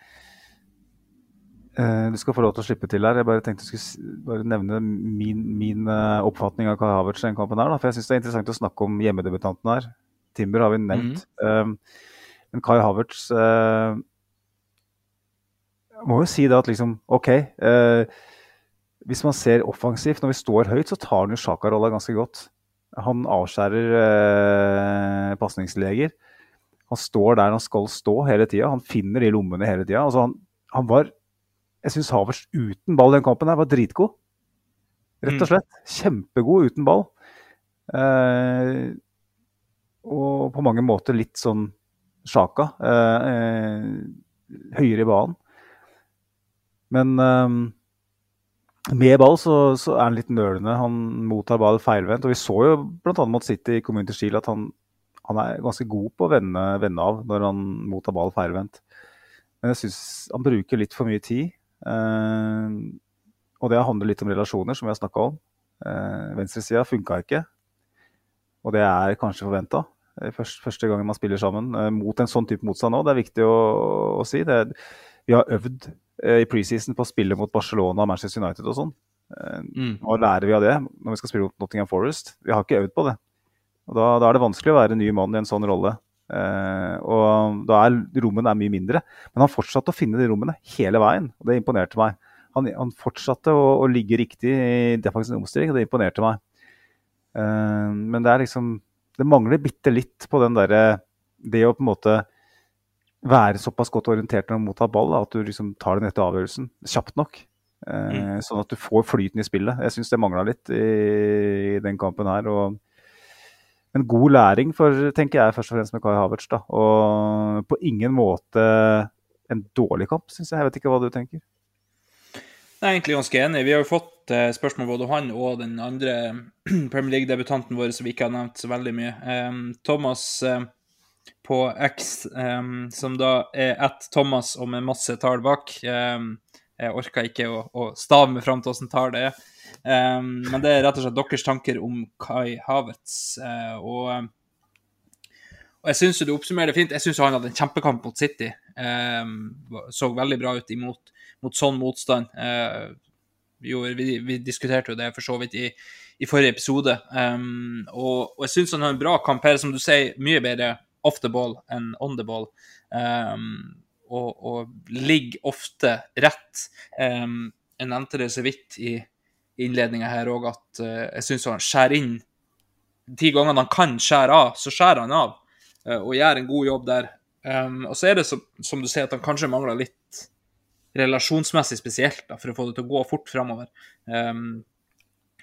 uh, du skal få lov til å slippe til her. Jeg bare tenkte jeg skulle bare nevne min, min eh, oppfatning av Kai Havertz i den kampen her. Da, for jeg syns det er interessant å snakke om hjemmedebutanten her. Timber har vi nevnt. Um, men Kai Havertz uh, må jo si det at liksom OK. eh, hvis man ser offensivt, når vi står høyt, så tar han jo Sjaka-rolla ganske godt. Han avskjærer eh, pasningsleger. Han står der han skal stå hele tida. Han finner de lommene hele tida. Altså han, han var Jeg syns Havertz uten ball i den kampen her var dritgod. Rett og slett. Kjempegod uten ball. Eh, og på mange måter litt sånn Sjaka. Eh, eh, høyere i banen. Men eh, med ball så, så er han litt nølende. Han mottar ball feilvendt. Og vi så jo bl.a. mot City i Community Shield at han, han er ganske god på å vende, vende av når han mottar ball feilvendt. Men jeg syns han bruker litt for mye tid. Eh, og det handler litt om relasjoner, som vi har snakka om. Eh, Venstresida funka ikke. Og det er kanskje forventa. Første, første gangen man spiller sammen eh, mot en sånn type motstand nå. Det er viktig å, å si. Det, vi har øvd eh, i preseason på å spille mot Barcelona og Manchester United og sånn. Eh, Mm. Lærer vi av det når vi skal spille mot Nottingham Forest? Vi har ikke øvd på det. Og da, da er det vanskelig å være ny mann i en sånn rolle. Eh, og da er rommene er mye mindre. Men han fortsatte å finne de rommene hele veien, og det imponerte meg. Han, han fortsatte å, å ligge riktig i defensiv omstilling, og det imponerte meg. Eh, men det er liksom Det mangler bitte litt på den derre Det å på en måte være såpass godt orientert når du mottar ball, da, at du liksom tar den rette avgjørelsen kjapt nok. Eh, Sånn at du får flyten i spillet. Jeg syns det mangla litt i, i den kampen her. og en god læring for, tenker jeg, først og fremst med Kai Havertz. da, Og på ingen måte en dårlig kamp, syns jeg. Jeg vet ikke hva du tenker. Jeg er egentlig ganske enig. Vi har jo fått eh, spørsmål både han og den andre <clears throat> Premier League-debutanten vår som vi ikke har nevnt så veldig mye. Thomas eh, på X, um, som da er at Thomas og med masse tall bak. Um, jeg orka ikke å, å stave meg fram til åssen tall det er. Um, men det er rett og slett deres tanker om Kai Havertz. Uh, og og jeg syns du oppsummerer det fint. Jeg syns han hadde en kjempekamp mot City. Eh, så veldig bra ut imot mot sånn motstand. Eh, jo, vi, vi diskuterte jo det for så vidt i, i forrige episode. Um, og, og jeg syns han har en bra kamp her, som du sier, mye bedre off the ball enn on the ball. Um, og, og ligger ofte rett. Um, jeg nevnte det så vidt i innledninga her òg, at uh, jeg syns han skjærer inn de gangene han kan skjære av, så skjærer han av, Uh, og gjør en god jobb der. Um, og så er det så, som du sier, at han kanskje mangler litt relasjonsmessig spesielt, da, for å få det til å gå fort framover. Um,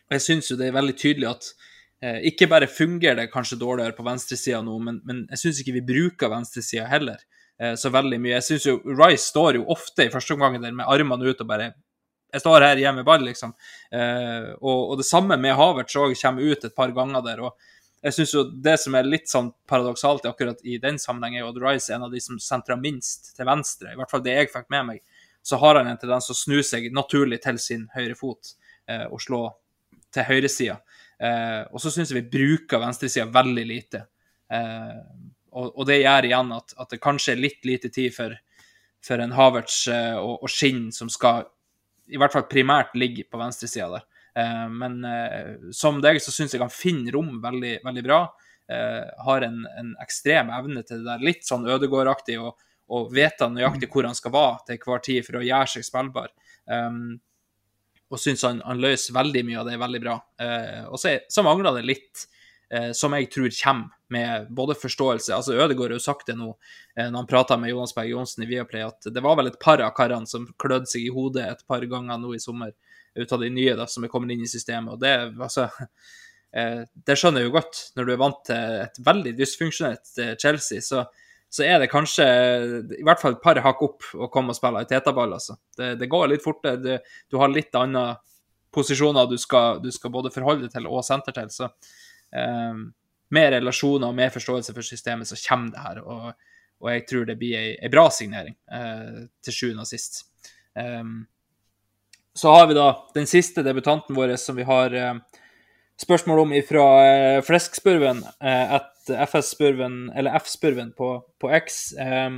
og jeg syns jo det er veldig tydelig at ikke bare fungerer det kanskje dårligere på venstresida nå, men, men jeg syns ikke vi bruker venstresida heller eh, så veldig mye. Jeg syns jo Rice står jo ofte i første omgang der med armene ut og bare jeg står her hjemme med ball, liksom. Eh, og, og det samme med Havertz òg, kommer ut et par ganger der. og Jeg synes jo Det som er litt sånn paradoksalt akkurat i den sammenheng, er jo at Rice er en av de som sentrer minst til venstre. I hvert fall det jeg fikk med meg. Så har han en tendens å snu seg naturlig til sin høyre fot eh, og slå til høyresida. Eh, og så syns jeg vi bruker venstresida veldig lite. Eh, og, og, det gjør igjen at, at, det kanskje er litt lite tid for, for en Havertz eh, og, og Skinn som skal i hvert fall primært ligge på venstresida der. Eh, men eh, som deg så syns jeg han finner rom veldig, veldig bra. har en, en, ekstrem evne til det der, litt sånn Ødegård-aktig, og, og vet han nøyaktig hvor han skal være til hver tid for å gjøre seg spillbar. Um, og syns han, han, løser veldig mye av det veldig bra. Eh, og så, så mangler det litt eh, som jeg tror kommer med både forståelse altså Ødegaard har jo sagt det nå eh, når han prata med Jonas Berg Johnsen i Viaplay, at det var vel et par av karene som klødde seg i hodet et par ganger nå i sommer ut av de nye da, som er kommet inn i systemet. Og det, altså, eh, det skjønner jeg jo godt. Når du er vant til et veldig dysfunksjonelt eh, Chelsea, så, så, er det kanskje i hvert fall et par hakk opp å komme og spille tetaball. Altså. Det, det, går litt fortere. Du har litt andre posisjoner du skal, du skal både forholde deg til og senter til. Så eh, med relasjoner og mer forståelse for systemet, så kommer det her. Og, og jeg tror det blir ei, bra signering eh, til sjuende og sist. Um, så har vi da den siste debutanten vår som vi har eh, spørsmål om fra eh, Fleskspurven, eh, FS-spurven, eller F-spurven på, på, X. Eh,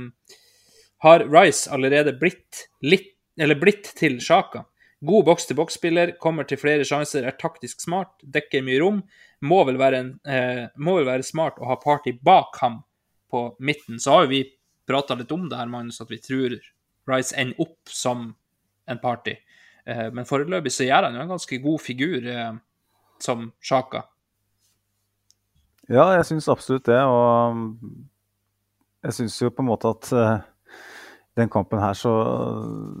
har Rice allerede blitt, litt, eller blitt til Sjaka? God boks-til-boks-spiller, kommer til flere sjanser, er taktisk smart, dekker mye rom. Må vel en, eh, må vel være smart å ha party bak ham på midten. Så har jo vi prata litt om det her, Magnus, at vi tror Rice ender opp som en party. Eh, men foreløpig så gjør han jo en ganske god figur eh, som Sjaka. Ja, jeg syns absolutt det. Og jeg syns jo på en måte at uh, den kampen her så,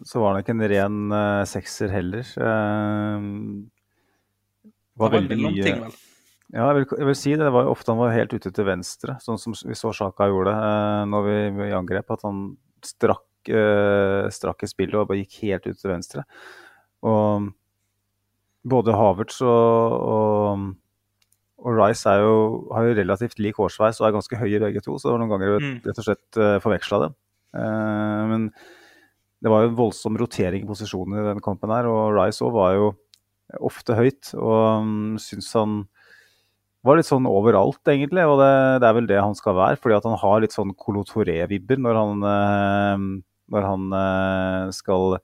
så var det ikke en ren uh, sekser heller. Uh, var, det var veldig mye ting, vel? Ja, jeg vil, jeg vil, si det. Det var jo ofte han var helt ute til venstre, sånn som vi så Sjaka gjorde uh, når vi, vi angrep. At han strakk, strakk i spillet og bare gikk helt ut til venstre. Og både Havertz og, og, og Rice jo, har jo relativt lik hårsveis og er ganske høye begge to, så det var noen ganger mm. rett og slett uh, forveksla dem. Uh, men det var jo en voldsom rotering i posisjonen i denne kampen her, og Rice òg var jo ofte høyt. Og um, syns han var litt sånn overalt, egentlig. Og det, det, er vel det han skal være, fordi at han har litt sånn Colotoré-vibber når han, uh, når han uh, skal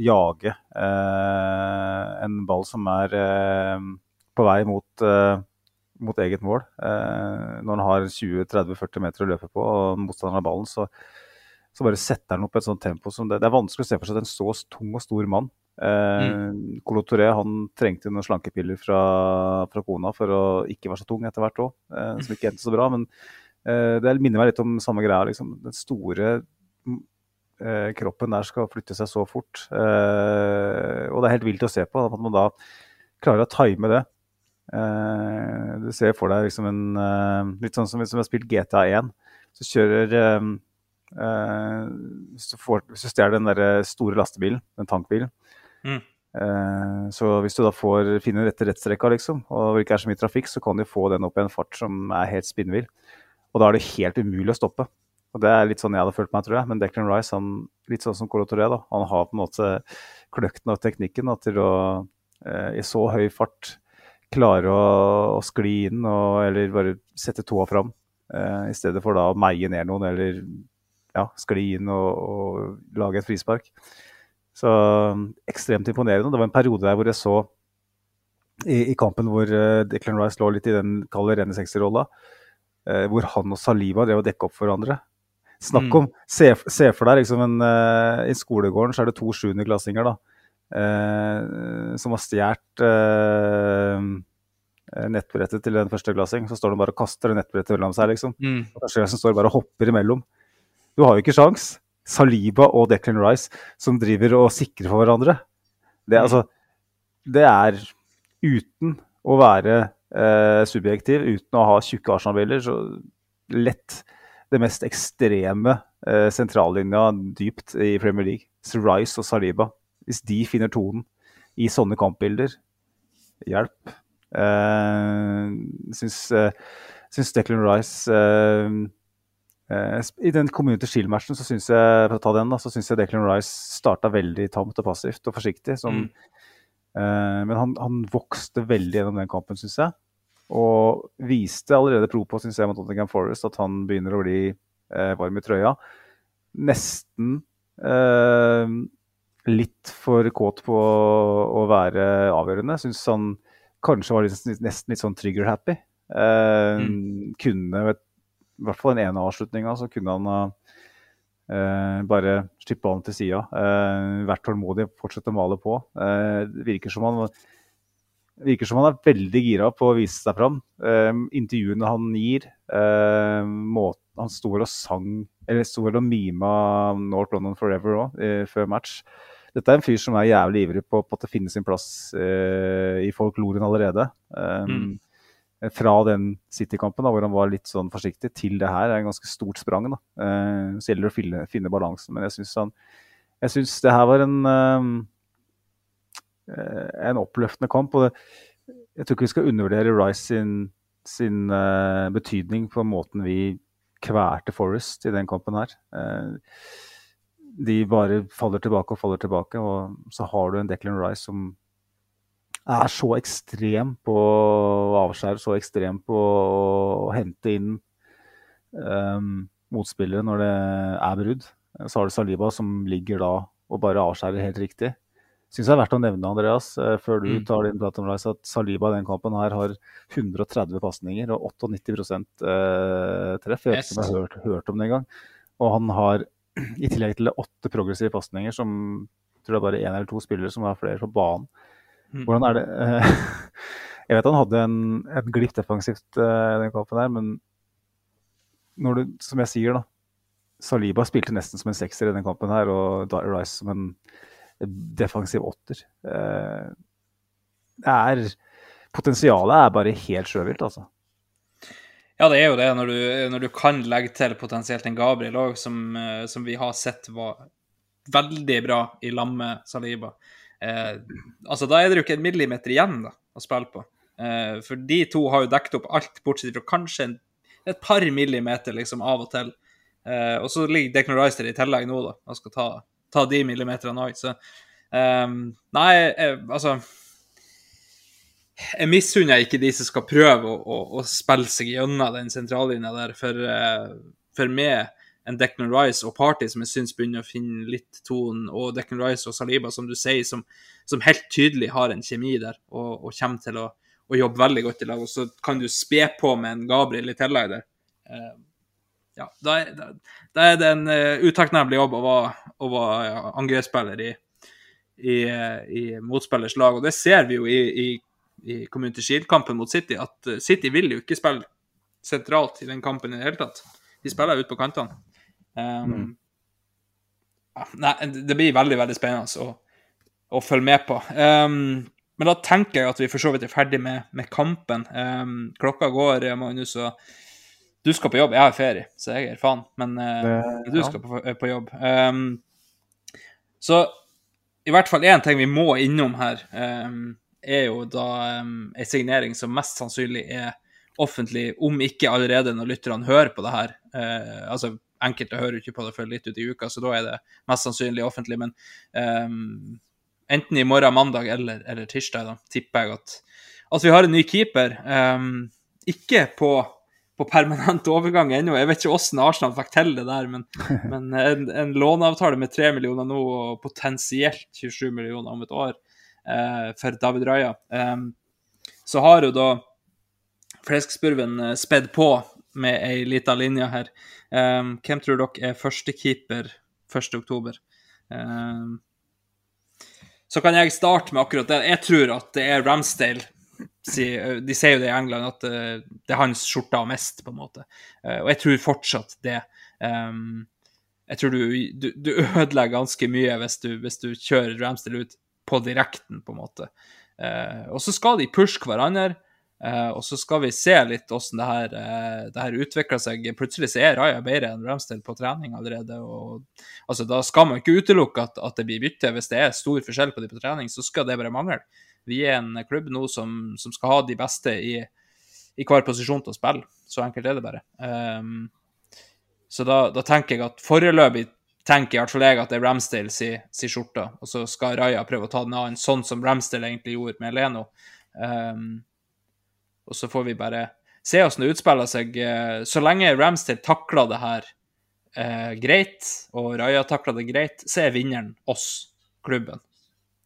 jage uh, en ball som er eh, på vei mot, eh, mot eget mål. når han har 20-30-40 meter å løpe på og motstanderen har ballen, så, så, bare setter han opp et sånt tempo som det, det er vanskelig å se for seg at en så tung og stor mann. Mm. Colo Touré han trengte noen slankepiller fra, fra, kona for å ikke være så tung etter hvert òg, som ikke endte så bra. Men det minner meg litt om samme greia. Liksom. Den store eh, kroppen der skal flytte seg så fort. Eh, og det er helt vilt å se på at man da klarer å time det. Eh, du ser for deg liksom en uh, Litt sånn som hvis du har spilt GTA1. Så kjører eh, uh, Hvis du, får, hvis du stjeler den der store lastebilen, den tankbilen mm. Så hvis du da får finne rette rettstrekka, liksom, og det ikke er så mye trafikk, så kan du få den opp i en fart som er helt spinnvill. Og da er det helt umulig å stoppe. Og Det er litt sånn jeg hadde følt meg, tror jeg. Men Declan Rice, han, litt sånn som Colo Toré, da, han har på en måte kløkten og teknikken da, til å i så høy fart klare å, å skli inn og, eller bare sette tåa fram. Eh, I stedet for da å meie ned noen eller ja, skli inn og, og lage et frispark. Så ekstremt imponerende. Det var en periode der hvor jeg så i, i kampen hvor uh, Declan Rice lå litt i den kalde rene sekserrolla, uh, hvor han og Saliva drev og dekka opp for hverandre. Snakk mm. om Se, se for deg liksom en uh, I skolegården så er det to sjuendeklassinger da, uh, som har stjålet eh, nettbrettet til en førsteklassing. Så står de bare og kaster nettbrettet mellom seg, liksom. Mm. Førsteklassen står bare og hopper imellom. Du har jo ikke sjans. Saliba og Declan Rice som driver og sikrer for hverandre. Det, mm. altså, det er uten å være subjektiv, uten å ha tjukke Arsenal-biler, så lett det mest ekstreme eh, sentrallinja dypt i Premier League. Rice og Saliba. Hvis de finner tonen i sånne kampbilder, hjelp. Uh, syns, uh, syns Declan Rice uh, I den Community Shield-matchen så syns jeg for å ta den da, så synes jeg Declan Rice starta veldig tamt og passivt og forsiktig. Som, Mm. men han, han vokste veldig gjennom den kampen, syns jeg. Og viste allerede pro på, syns jeg, mot Nottingham Forest at han begynner å bli varm i trøya. Nesten litt for kåt på å være avgjørende. Syns han kanskje var nesten litt sånn trigger-happy. Eh, Mm. Kunne, vet, i hvert fall den ene avslutninga, så kunne han ha eh, bare slippe ballen til sida. Eh, vært tålmodig, fortsette å male på. Eh, det virker som han virker som han er veldig gira på å vise seg fram. Eh, intervjuene han gir, eh, måten han står og sang Eller sto og mima North London Forever òg, eh, før match. Dette er en fyr som er jævlig ivrig på, på at det finnes sin plass eh, i folkloren allerede. Um, Fra den City-kampen, hvor han var litt sånn forsiktig, til det her er en ganske stort sprang. da. Eh, så gjelder det å finne, finne balansen. Men jeg syns han jeg synes det her var en um, en oppløftende kamp. og det, Jeg tror ikke vi skal undervurdere Rice sin, sin uh, betydning på måten vi kverte Forest i den kampen her. Eh, de bare faller tilbake og faller tilbake, og så har du en Declan Rice som er så ekstrem på avskjær, så ekstrem på å hente inn um, motspillere når det er brudd. Så har du Saliba som ligger da og bare avskjærer helt riktig. Syns det er verdt å nevne, Andreas, eh, før du Mm. tar din prat om Rice, at Saliba i den kampen her har 130 pasninger og 98 eh, treff. Jeg vet ikke om jeg har hørt, hørt om det engang. Og han har i tillegg til åtte progressive pasninger, som jeg tror det er bare én eller to spillere som har flere på banen. Mm. Hvordan er det eh, <laughs> Jeg vet han hadde en, et glipp defensivt eh, i den kampen her, men når du, som jeg sier, da Saliba spilte nesten som en sekser i den kampen her, og Rice som en defensiv åtter. Eh, det er Potensialet er bare helt sjøvilt, altså. Ja, det er jo det, når du, når du kan legge til potensielt en Gabriel òg, som, eh, som vi har sett var veldig bra i lag med Saliba. Eh, altså, da er det jo ikke en millimeter igjen da, å spille på. Eh, for de to har jo dekket opp alt, bortsett fra kanskje en, et par millimeter liksom av og til. Eh, og så ligger Declan i tillegg nå, da, og skal ta, ta de millimeterne òg. Så eh, Nei, eh, altså jeg misunner ikke de som skal prøve å, å, å spille seg gjennom den sentrallinja der, for, eh, for meg, en Declan Rice og Party som jeg syns begynner å finne litt tonen, og Declan Rice og Saliba, som du sier, som, som helt tydelig har en kjemi der, og, og kommer til å, å jobbe veldig godt i lag. Og så kan du spe på med en Gabriel i tillegg der. Eh, ja, da er, da, da er det en uh, utakknemlig jobb å være, være angrepsspiller i, i, i motspillers lag, og det ser vi jo i, i i Community Shield-kampen mot City, at eh, City vil jo ikke spille sentralt i den kampen i det hele tatt. De spiller ut på kantene. Um, ja, nei, det blir veldig, veldig spennende å, å følge med på. Um, men da tenker jeg at vi for så vidt er ferdig med, med kampen. Um, klokka går, Magnus, og du skal på jobb. Jeg har ferie, så jeg er faen. Men uh, Det- du skal på, på jobb. Um, så i hvert fall én ting vi må innom her, um, er jo da um, en signering som mest sannsynlig er offentlig, om ikke allerede når lytterne hører på det her. Uh, altså, enkelte hører ikke på det før litt ut i uka, så da er det mest sannsynlig offentlig. Men um, enten i morgen, mandag eller, eller tirsdag, da, tipper jeg at, at vi har en ny keeper. Um, ikke på, på permanent overgang ennå. Jeg vet ikke hvordan Arsenal fikk til det der, men, <laughs> men en, en låneavtale med 3 millioner nå, og potensielt 27 millioner om et år for David Raja. Så har jo da Fleskspurven eh, spedd på med ei lita linje her. Hvem tror dere er førstekeeper 1.10? Um, så kan jeg starte med akkurat det. Jeg tror at det er Ramsdale. De sier jo det i England, at eh, det er hans skjorta mest, på en måte. Eh, Og jeg tror fortsatt det. Jeg tror du, du, du ødelegger ganske mye hvis du, hvis du kjører Ramsdale ut på direkten, på en måte. Eh, og så skal de pushe hverandre. Eh, og så skal vi se litt hvordan det her, eh, det her utvikler seg. Plutselig så er Raja bedre enn Ramsdale på trening allerede. og altså, Da skal man ikke utelukke at, at det blir bytte. Hvis det er stor forskjell på de på trening, så skal det bare mangle. Vi er en klubb nå som, som skal ha de beste i, i, hver posisjon til å spille. Så enkelt er det bare. Um, så da, da, tenker jeg at foreløpig tenker i hvert fall jeg at det er Ramsdale si, si skjorte, og så skal Raja prøve å ta den av, sånn som Ramsdale egentlig gjorde med Leno. Um, og så får vi bare se hvordan det utspiller seg. Eh, så lenge Ramsdale takler det her eh, greit, og Raja takler det greit, så er vinneren oss, klubben.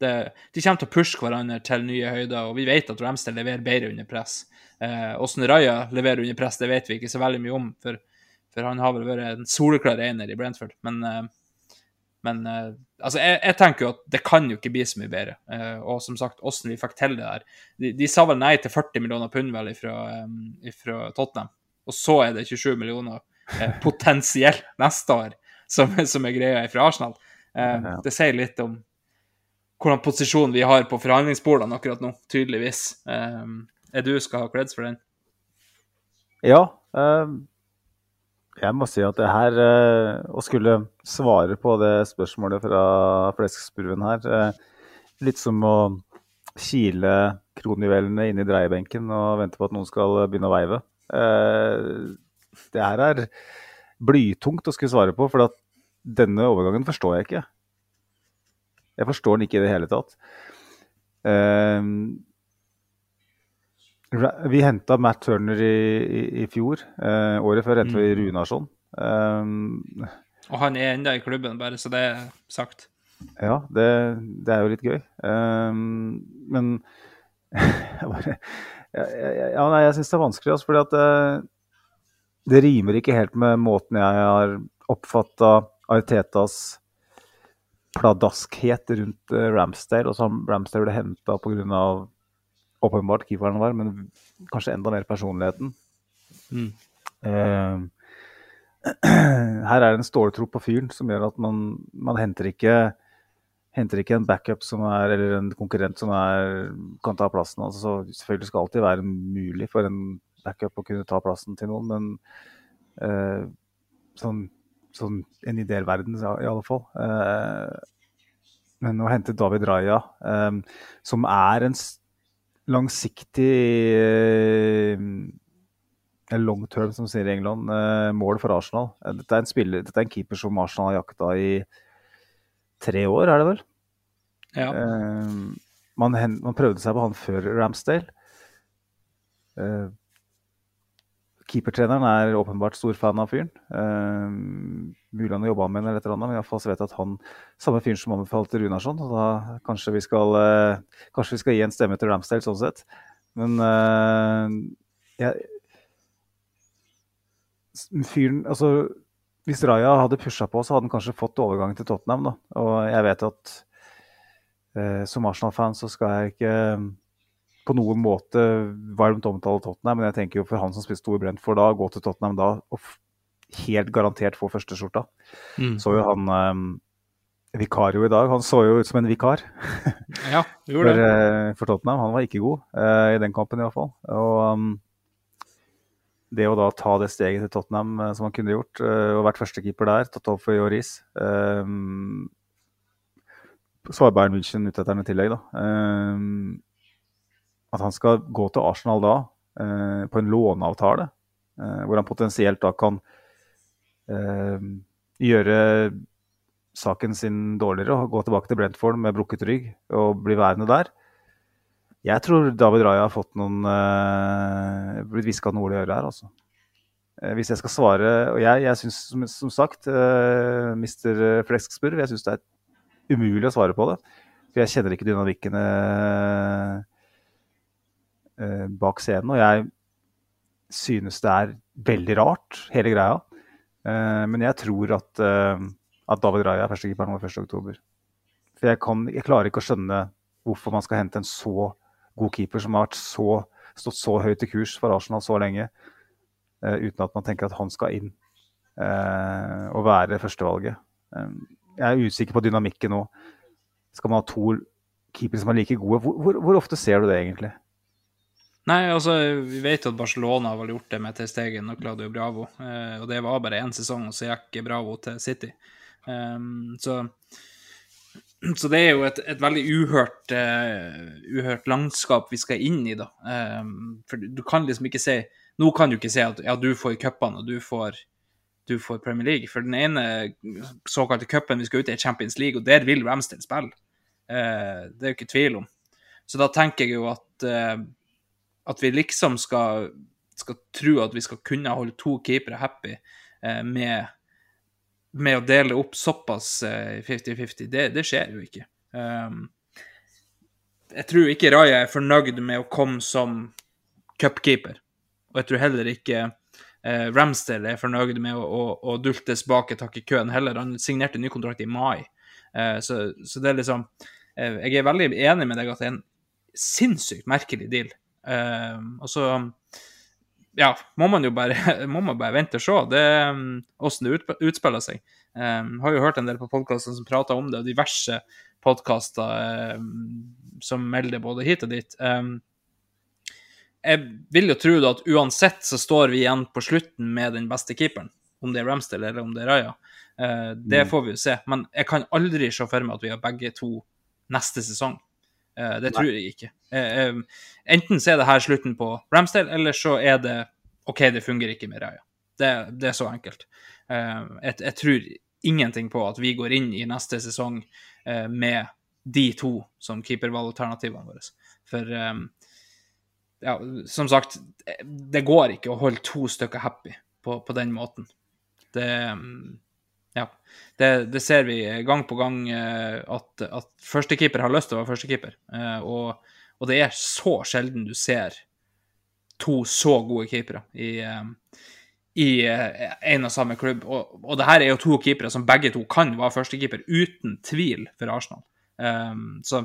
Det, de kommer til å pushe hverandre til nye høyder, og vi vet at Ramsdale leverer bedre under press. Eh, hvordan Raja leverer under press, det vet vi ikke så veldig mye om, for, for han har vel vært en soleklar ener i Brentford. Men eh, men uh, altså, jeg, jeg, tenker jo at det kan jo ikke bli så mye bedre. Uh, og som sagt, åssen vi fikk til det der de, de, sa vel nei til 40 millioner pund vel fra, ifra Tottenham, og så er det 27 millioner <laughs> potensielt neste år som, som, er greia fra Arsenal. Det sier litt om hvordan posisjon vi har på forhandlingsbordene akkurat nå, tydeligvis. er du skal ha creds for den? Ja. Um jeg må si at det her eh, Å skulle svare på det spørsmålet fra Fleskspurven her eh, Litt som å kile kronjuvelene inn i dreiebenken og vente på at noen skal begynne å veive. Eh, det her er blytungt å skulle svare på, for denne overgangen forstår jeg ikke. Jeg forstår den ikke i det hele tatt. Vi henta Matt Turner i, i, i fjor. Eh, året før henta vi mm. Runarsson. Um, og han er ennå i klubben, bare så det er sagt. Ja, det, det er jo litt gøy. Um, men <laughs> jeg bare Ja, nei, jeg syns det er vanskelig, altså, fordi at det, eh, det rimer ikke helt med måten jeg har oppfatta Artetas pladaskhet rundt Ramsdale, og som Ramsdale ble henta pga åpenbart keeperen var, men kanskje enda mer personligheten. Mm. Uh, <clears throat> her er det en ståltro på fyren som gjør at man, man henter, ikke, henter ikke en backup som er, eller en konkurrent som er, kan ta plassen. Altså, selvfølgelig skal det alltid være mulig for en backup å kunne ta plassen til noen, men uh, sånn, sånn en ideell verden i alle fall. Uh, men å hente David Raja, um, som er en langsiktig eh, long term, som sier i England, eh, mål for Arsenal. Eh, dette er en, spiller, dette er en keeper som Arsenal har jakta i tre år, er det vel? Ja. Man, man, prøvde seg på han før Ramsdale. Keepertreneren er åpenbart stor fan av fyren. Uh, mulig han har jobba med eller et eller annet, men iallfall så vet jeg at han samme fyren som anbefalte Runarsson. Og da kanskje vi skal, uh, kanskje vi skal gi en stemme til Ramsdale sånn sett. Men uh, jeg, fyren Altså, hvis Raja hadde pusha på, så hadde han kanskje fått overgangen til Tottenham. da. Og jeg vet at uh, som Arsenal-fan så skal jeg ikke på noen måte varmt omtale Tottenham, men jeg tenker jo for han som spiller stor Brentford da, gå til Tottenham da og helt garantert få førsteskjorta. Mm. Så jo han um, Vikario i dag, han så jo ut som en vikar. <laughs> ja, for, det. Uh, for Tottenham. Han var ikke god uh, i den kampen i hvert fall. Og um, det å da ta det steget til Tottenham uh, som han kunne gjort, og vært førstekeeper der, tatt opp for Joris um, Så var Bayern München ute etter ham i tillegg, da. Um, at han skal gå til Arsenal da eh, på en låneavtale, eh, hvor han potensielt da kan eh, gjøre saken sin dårligere og gå tilbake til Brentford med brukket rygg og bli værende der. Jeg tror David Raja har fått noen uh, blitt hviska noe i øret her, altså. Uh, hvis jeg skal svare Og jeg, jeg syns som, som, sagt, uh, Mr. Flesksburg, jeg syns det er umulig å svare på det. For jeg kjenner ikke dynamikkene eh, bak scenen. Og jeg synes det er veldig rart, hele greia. Eh, men jeg tror at, eh, at David Raja er førstekeeperen vår 1.10. For jeg, kan, jeg klarer ikke å skjønne hvorfor man skal hente en så god keeper som har så, stått så høyt i kurs for Arsenal så lenge, uh, uten at man tenker at han skal inn uh, og være førstevalget. Um, jeg er usikker på dynamikken nå. Skal man ha to keepere som er like gode? Hvor, hvor, hvor ofte ser du det egentlig? Nei, altså, vi vet at Barcelona har vel gjort det med til Stegen og Claudio Bravo. Eh, og det var bare én sesong, og så gikk Bravo til City. Um, så, så det er jo et, et veldig uhørt, uh, uhørt landskap vi skal inn i, da. Um, for du kan liksom ikke si Nå kan du ikke si at ja, du får cupene, og du får, du får Premier League. For den ene såkalte cupen vi skal ut i, er Champions League, og der vil Ramsdale spille. Uh, det er jo ikke tvil om. Så da tenker jeg jo at uh, at vi liksom skal, skal tro at vi skal kunne holde to keepere happy eh, med, med, å dele opp såpass 50-50, eh, det, det, skjer jo ikke. Um, jeg tror ikke Raja er fornøyd med å komme som cupkeeper. Og jeg tror heller ikke eh, Ramsdale er fornøyd med å, å, å dultes bak et hakk i køen heller. Han signerte ny kontrakt i mai. Eh, så, så, det er liksom eh, Jeg er veldig enig med deg at det er en sinnssykt merkelig deal. Uh, og så ja, må man jo bare, <laughs> må man bare vente og se det, hvordan det utspiller seg. Um, har jo hørt en del på podkastene som prater om det, og diverse podkaster um, som melder både hit og dit. Um, jeg vil jo tro at uansett så står vi igjen på slutten med den beste keeperen. Om det er Ramsdale eller om det er Raja. Uh, det mm. får vi jo se. Men jeg kan aldri se for meg at vi har begge to neste sesong. Uh, det tror jeg ikke. Uh, enten så er det her slutten på Ramsdale, eller så er det OK, det fungerer ikke med Raja. Det, det er så enkelt. Jeg, jeg, tror ingenting på at vi går inn i neste sesong med de to som keepervalgalternativene våre. For ja, som sagt, det går ikke å holde to stykker happy på, på den måten. Det um, ja. Det, det, ser vi gang på gang eh, at, at førstekeeper har lyst til å være førstekeeper. Eh, og, og det er så sjelden du ser to så gode keepere i, eh, i en og samme klubb. Og, og det her er jo to keepere som begge to kan være førstekeeper, uten tvil, for Arsenal. Så,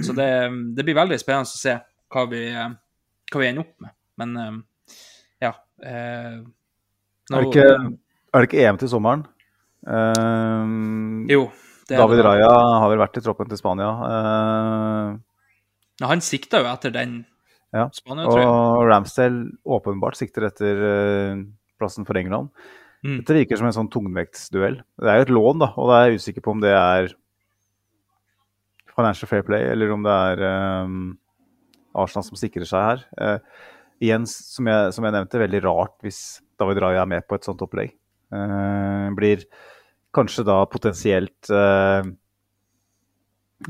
så det, det, blir veldig spennende å se hva vi, hva vi ender opp med. Men ja nå, er, det ikke, er det ikke EM til sommeren? Uh, jo. David Raja har vel vært i troppen til Spania. Uh, han sikta jo etter den ja. Spania, tror jeg. Og Ramsdale åpenbart sikter etter uh, plassen for England. Mm. Dette virker som en sånn tungvektsduell. Det er jo et lån, da, og da er jeg usikker på om det er Financial Fair Play, eller om det er um, Arsenal som sikrer seg her. Uh, igjen, som jeg, som jeg, nevnte, veldig rart hvis David Raja er med på et sånt opplegg. Uh, blir kanskje da potensielt eh,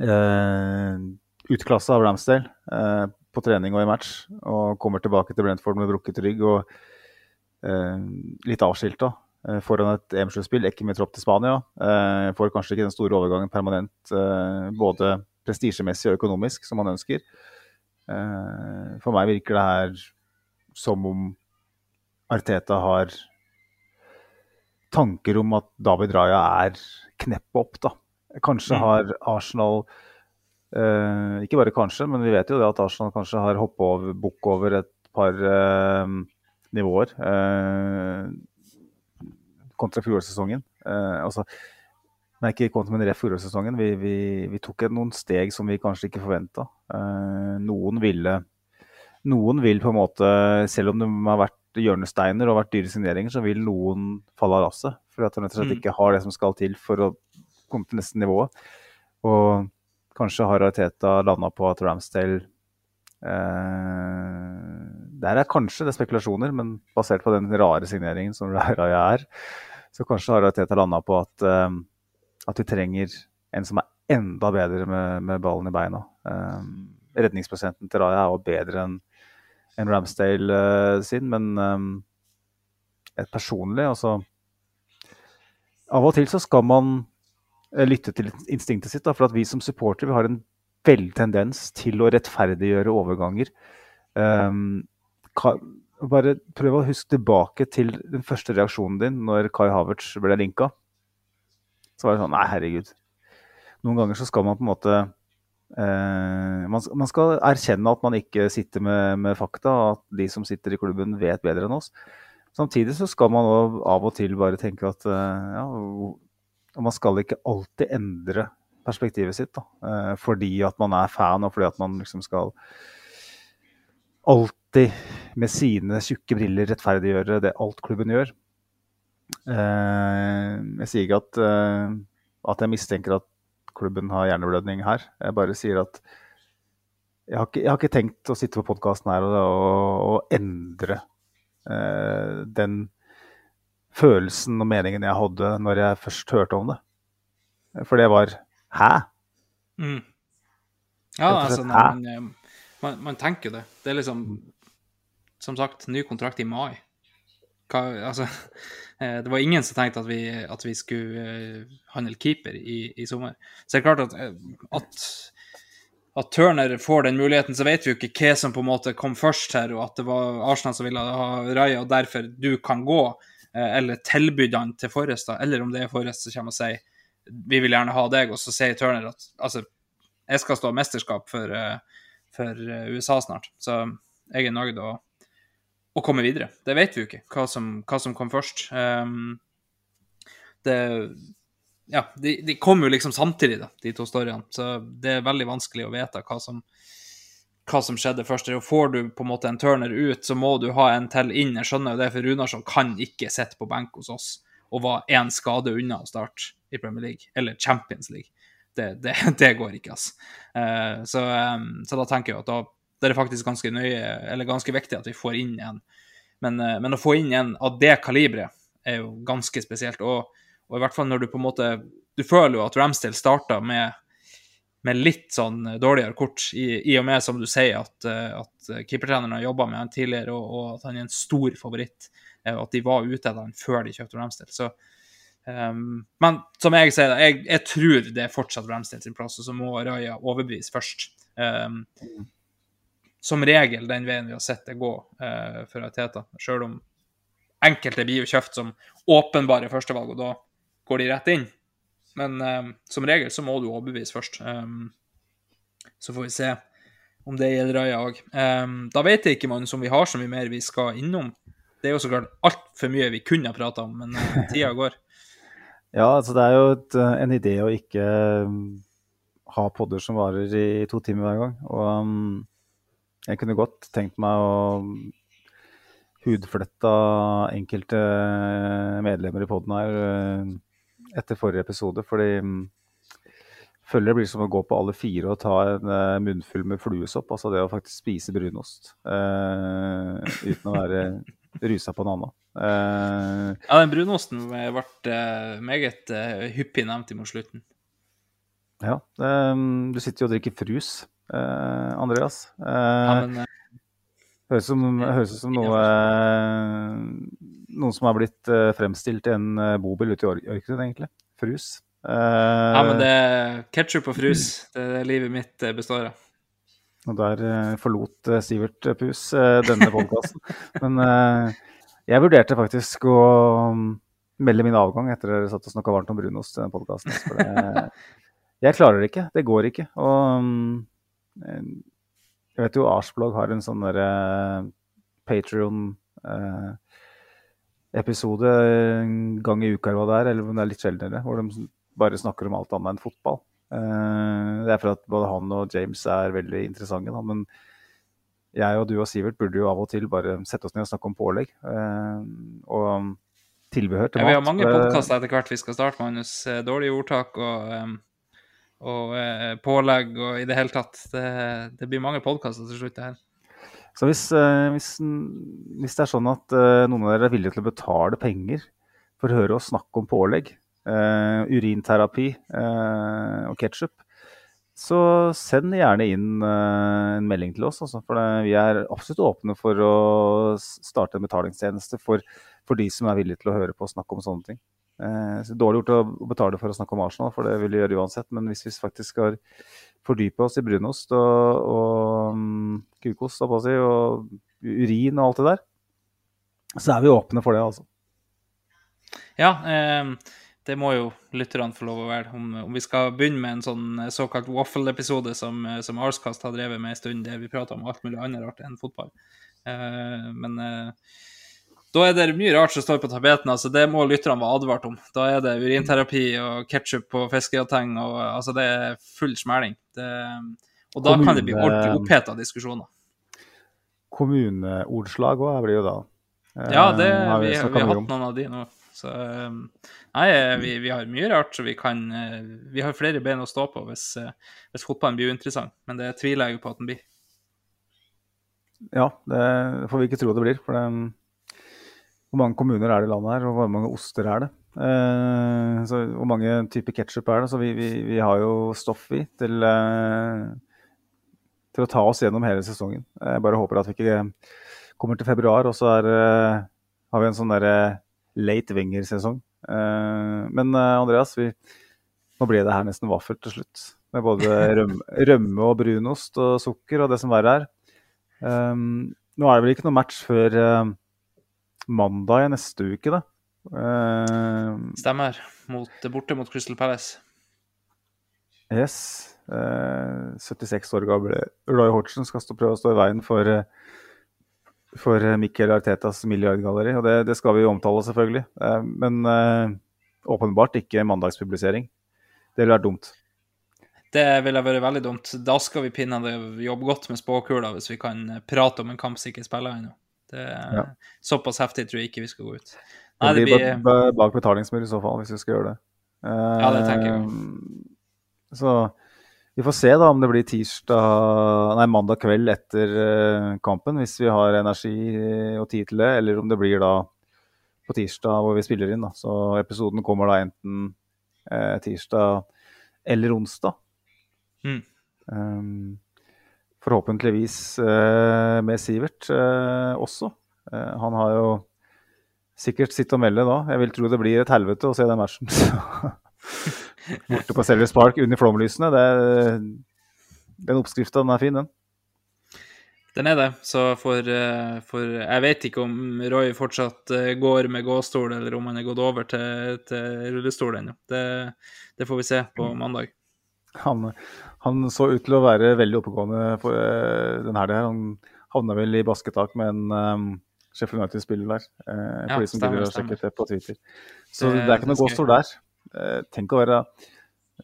uh, utklassa av Ramsdale eh, på trening og i match, og kommer tilbake til Brentford med brukket rygg og litt avskilta foran et EM-sluttspill, ikke med tropp til Spania. får kanskje ikke den store overgangen permanent, både prestisjemessig og økonomisk, som man ønsker. for meg virker det her som om Arteta har tanker om at David Raja er kneppet opp, da. Kanskje mm. har Arsenal eh, Ikke bare kanskje, men vi vet jo det at Arsenal kanskje har hoppa over bukk over et par eh, nivåer eh, kontra fjorårssesongen. Eh, altså, nei, ikke kontra, men ref fjorårssesongen. Vi, vi, vi, tok noen steg som vi kanskje ikke forventa. Eh, noen ville Noen vil på en måte, selv om de har vært hjørnesteiner og vært dyre signeringer, så vil noen falle av lasset. For at de rett og slett mm. ikke har det som skal til for å komme til neste nivå. Og kanskje har Ariteta landa på at Ramsdale eh, Der er kanskje det spekulasjoner, men basert på den rare signeringen som Raja er, så kanskje har Ariteta landa på at, eh, at vi trenger en som er enda bedre med, med ballen i beina. Eh, redningsprosenten til Raja er jo bedre enn enn Ramsdale sin, men um, et personlig altså Av og til så skal man uh, lytte til instinktet sitt, da, for at vi som supportere har en veldig tendens til å rettferdiggjøre overganger. Um, bare prøv å huske tilbake til den første reaksjonen din når Kai Havertz ble linka. Så var det sånn Nei, herregud. Noen ganger så skal man på en måte Eh, man, man, skal erkjenne at man ikke sitter med, med, fakta, at de som sitter i klubben vet bedre enn oss. Samtidig så skal man av og til bare tenke at eh, ja, man skal ikke alltid endre perspektivet sitt. Da, eh, fordi at man er fan, og fordi at man liksom skal alltid med sine tjukke briller rettferdiggjøre det alt klubben gjør. Eh, jeg sier ikke at, eh, at jeg mistenker at klubben har hjerneblødning her. Jeg bare sier at jeg har ikke, jeg har ikke tenkt å sitte på podkasten her og, og, og endre eh, den følelsen og meningen jeg hadde når jeg først hørte om det. For det var Hæ? Mm. Ja, altså, hæ? man, eh, man, man tenker det. Det er liksom Som sagt, ny kontrakt i mai. Hva, altså, <laughs> eh, det var ingen som tenkte at vi, at vi skulle eh, handle keeper i, i sommer. Så det er klart at, eh, at at Turner får den muligheten, så vet vi jo ikke hva som på en måte kom først her, og at det var Arsenal som ville ha Raja, og derfor du kan gå, eller tilbydde han til Forrest, eller om det er Forrest som kommer og sier vi vil gjerne ha deg, og så sier Turner at altså, jeg skal stå mesterskap for, for USA snart, så jeg er nøyd å, å komme videre. Det vet vi jo ikke, hva som, hva som kom først. Um, det ja, de, de kom jo liksom samtidig, da, de to storyene. Så det er veldig vanskelig å vite hva som, hva som skjedde først. Og får du på en måte en turner ut, så må du ha en til inn. Jeg skjønner jo det, for Runarsson kan ikke sitte på benk hos oss og var én skade unna å starte i Premier League, eller Champions League. Det, det, <laughs> det går ikke, altså. Uh, så, um, så da tenker jeg at da det er faktisk ganske nøye, eller ganske viktig at vi får inn en. Men, eh, men å få inn en av det kaliberet er jo ganske spesielt. Og, og i hvert fall når du på en måte Du føler jo at Ramsdale starta med, med litt sånn dårligere kort, i, i og med, som du sier, at, eh, at keepertreneren har jobba med han tidligere, og, og at han er en stor favoritt. eh, Og at de var ute etter han før de kjøpte Ramsdale. Så, um, men som jeg sier, jeg, jeg tror det er fortsatt Ramsdale sin plass, og så må Raja overbevise først. Ehm, som regel den veien vi har sett det gå eh, for Ateta, Selv om enkelte blir jo kjøpt som åpenbare førstevalg, og da går de rett inn. Men eh, som regel så må du overbevise først. Um, så får vi se om det gjelder Raja òg. Um, da vet jeg ikke, man som vi har så mye mer vi skal innom. Det er jo så klart altfor mye vi kunne ha prata om, men uh, tida går. <laughs> Ja, altså det er jo et, eh, en idé å ikke ha podder som varer i to timer hver gang. Og um, jeg kunne godt tenkt meg å hudfletta enkelte medlemmer i poden her uh, etter forrige episode, fordi føler det blir som å gå på alle fire og ta en uh, munnfull med fluesopp. Altså det å faktisk spise brunost uh, uten å være rusa på noe annet. Uh, Ja, den brunosten ble meget hyppig nevnt mot slutten. Ja, um, du sitter jo og drikker frus, eh, Andreas. Ja, Eh, men eh, høres som, høres ut som det er noe eh, Noen som har blitt eh, fremstilt i en eh, bobil ute i ørkenen, egentlig. Frus. Eh, Ja, men det er ketsjup og frus. Det er det livet mitt eh, består av. Og der eh, forlot eh, Sivert Pus eh, denne podkasten. <laughs> Men eh, jeg vurderte faktisk å mm, melde min avgang etter at dere satt og snakka varmt om brunost i den podkasten. <laughs> Jeg klarer det ikke. Det går ikke. Og mm, eh, jeg vet jo Arsblog har en sånn derre Patrion-episode en gang i uka eller hva det er, eller om det er litt sjeldnere, hvor de bare snakker om alt annet enn fotball. Eh, Det er for at både han og James er veldig interessante, da, men jeg og du og Sivert burde jo av og til bare sette oss ned og snakke om pålegg. eh, Og tilbehør til Ja, mat. vi har mange podkaster etter hvert vi skal starte, Magnus. Eh, Dårlige ordtak og, em, og eh, pålegg og i det hele tatt. Det, det blir mange podkaster til slutt, det her. Så hvis, eh, hvis, hvis det er sånn at eh, noen av dere er villige til å betale penger for å høre oss snakke om pålegg, eh, urinterapi eh, og ketsjup, så send gjerne inn eh, en melding til oss. Altså, for vi er absolutt åpne for å starte en betalingstjeneste for, for de som er villige til å høre på oss snakke om sånne ting. Eh, Dårlig gjort å betale for å snakke om Arsenal, for det vil vi gjøre uansett. Men hvis vi faktisk skal fordype oss i brunost og, og um, kukost og, si, og urin og alt det der, så er vi åpne for det, altså. Ja, eh, det må jo lytterne få lov å være. Om, om vi skal begynne med en sånn eh, såkalt waffle-episode som, eh, som Arskast har drevet med en stund, der vi prater om alt mulig annet rart enn fotball. Eh, men eh, da er det mye rart som står på tapeten. altså Det må lytterne være advart om. Da er det urinterapi og ketsjup på eh, altså det er full smæling. Det, og da kan det bli Kommune- ordentlig oppheta diskusjoner. kommuneordslag òg, blir jo da. Eh, Ja, det, har vi, vi, snakket har hatt noen av de nå. Så um, nei, eh, vi, vi har mye rart, så vi kan eh, Vi har flere bein å stå på hvis, hvis fotballen blir uinteressant, men det tviler jeg jo på at den blir. Ja, det får vi ikke tro det blir. For det, hvor mange kommuner er det i landet her, og hvor mange oster er det? Eh, så hvor mange typer ketsjup er det? Så vi, vi, vi har jo stoff, i til, eh, til å ta oss gjennom hele sesongen. Jeg bare håper at vi ikke kommer til februar, og så er, eh, har vi en sånn derre late winger-sesong. Eh, men eh, Andreas, vi, nå ble det her nesten vaffel til slutt. Med både <laughs> rømme, rømme og brunost og sukker og det som verre er. Nå er det vel ikke noe match før eh, mandag i neste uke, da. Uh, Stemmer. Mot, borte mot Crystal Palace. yes. Uh, 76 år gamle Roy Hodgson skal stå, prøve å stå i veien for, eh, for eh, Mikkel Artetas milliardgalleri. Og det, det skal vi jo omtale, selvfølgelig. Eh, men eh, åpenbart ikke mandagspublisering. Det ville vært dumt. Det ville vært veldig dumt. Da skal vi pinadø jobbe godt med spåkula hvis vi kan eh, prate om en kamp som ikke spiller ennå. Det- Ja. Såpass heftig tror jeg ikke vi skal gå ut. Det Nei, det blir blir ba- ba- bak betalingsmur i så fall, hvis vi skal gjøre det. Ja, det tenker jeg Eh, Så vi får se da om det blir tirsdag, nei, mandag kveld etter eh, kampen, hvis vi har energi og tid til det, eller om det blir da på tirsdag hvor vi spiller inn. da. Så episoden kommer da enten eh, tirsdag eller onsdag. Mm. Um, forhåpentligvis eh, med Sivert eh, også. Eh, han har jo sikkert sitt å melde da. Jeg vil tro det blir et helvete å se den matchen. <laughs> Borte på Selvis Park under flomlysene. Det, den oppskrifta den er fin, den. Den er det. Så for, for Jeg vet ikke om Roy fortsatt går med gåstol, eller om han er gått over til, til rullestol ennå. Det, det får vi se på mandag. Han, han så ut til å være veldig oppegående for uh, den her. Han havna vel i basketak med en um, Sheffield United-spiller der. Uh, for Ja, de som stemmer, stemmer. det på Twitter. Så Det- det, er ikke noe gåstol der. Uh, tenk å være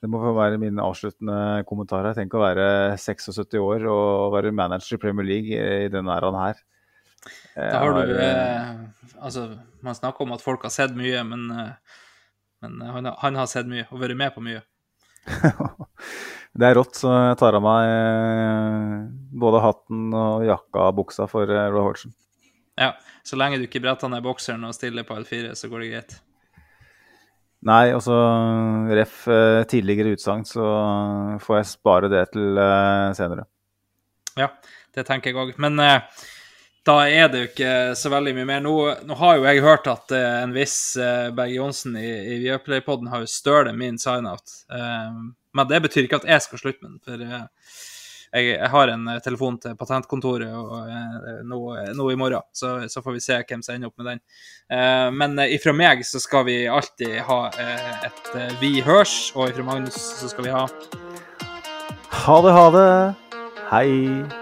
Det må være min avsluttende kommentar her. Tenk å være 76 år og være manager i Premier League i denne æraen her. Da har du har, Altså, man snakker om at folk har sett mye, men, men han, han har sett mye og vært med på mye. <laughs> Det er rått, så jeg tar av meg eh, både hatten og jakka og buksa for eh, Roy Hodgson. Ja, Så lenge du ikke bretter ned bokseren og stiller på L4, så går det greit. Nei, altså ref eh, tidligere utsagn, så får jeg spare det til senere. Ja, det tenker jeg òg. Men eh, da er det jo ikke så veldig mye mer. Nå, nå har jo jeg hørt at eh, en viss eh, Berge Johnsen i, i Viaplay-podden har jo stølet min sign-out. Eh, men det betyr ikke at jeg skal slutte med den. For eh, jeg, jeg har en eh, telefon til patentkontoret og, eh, nå, nå i morgen, så, så får vi se hvem som ender opp med den. Men ifra meg så skal vi alltid ha et Vi hørs, og ifra Magnus så skal vi ha Ha det, ha det. Hei.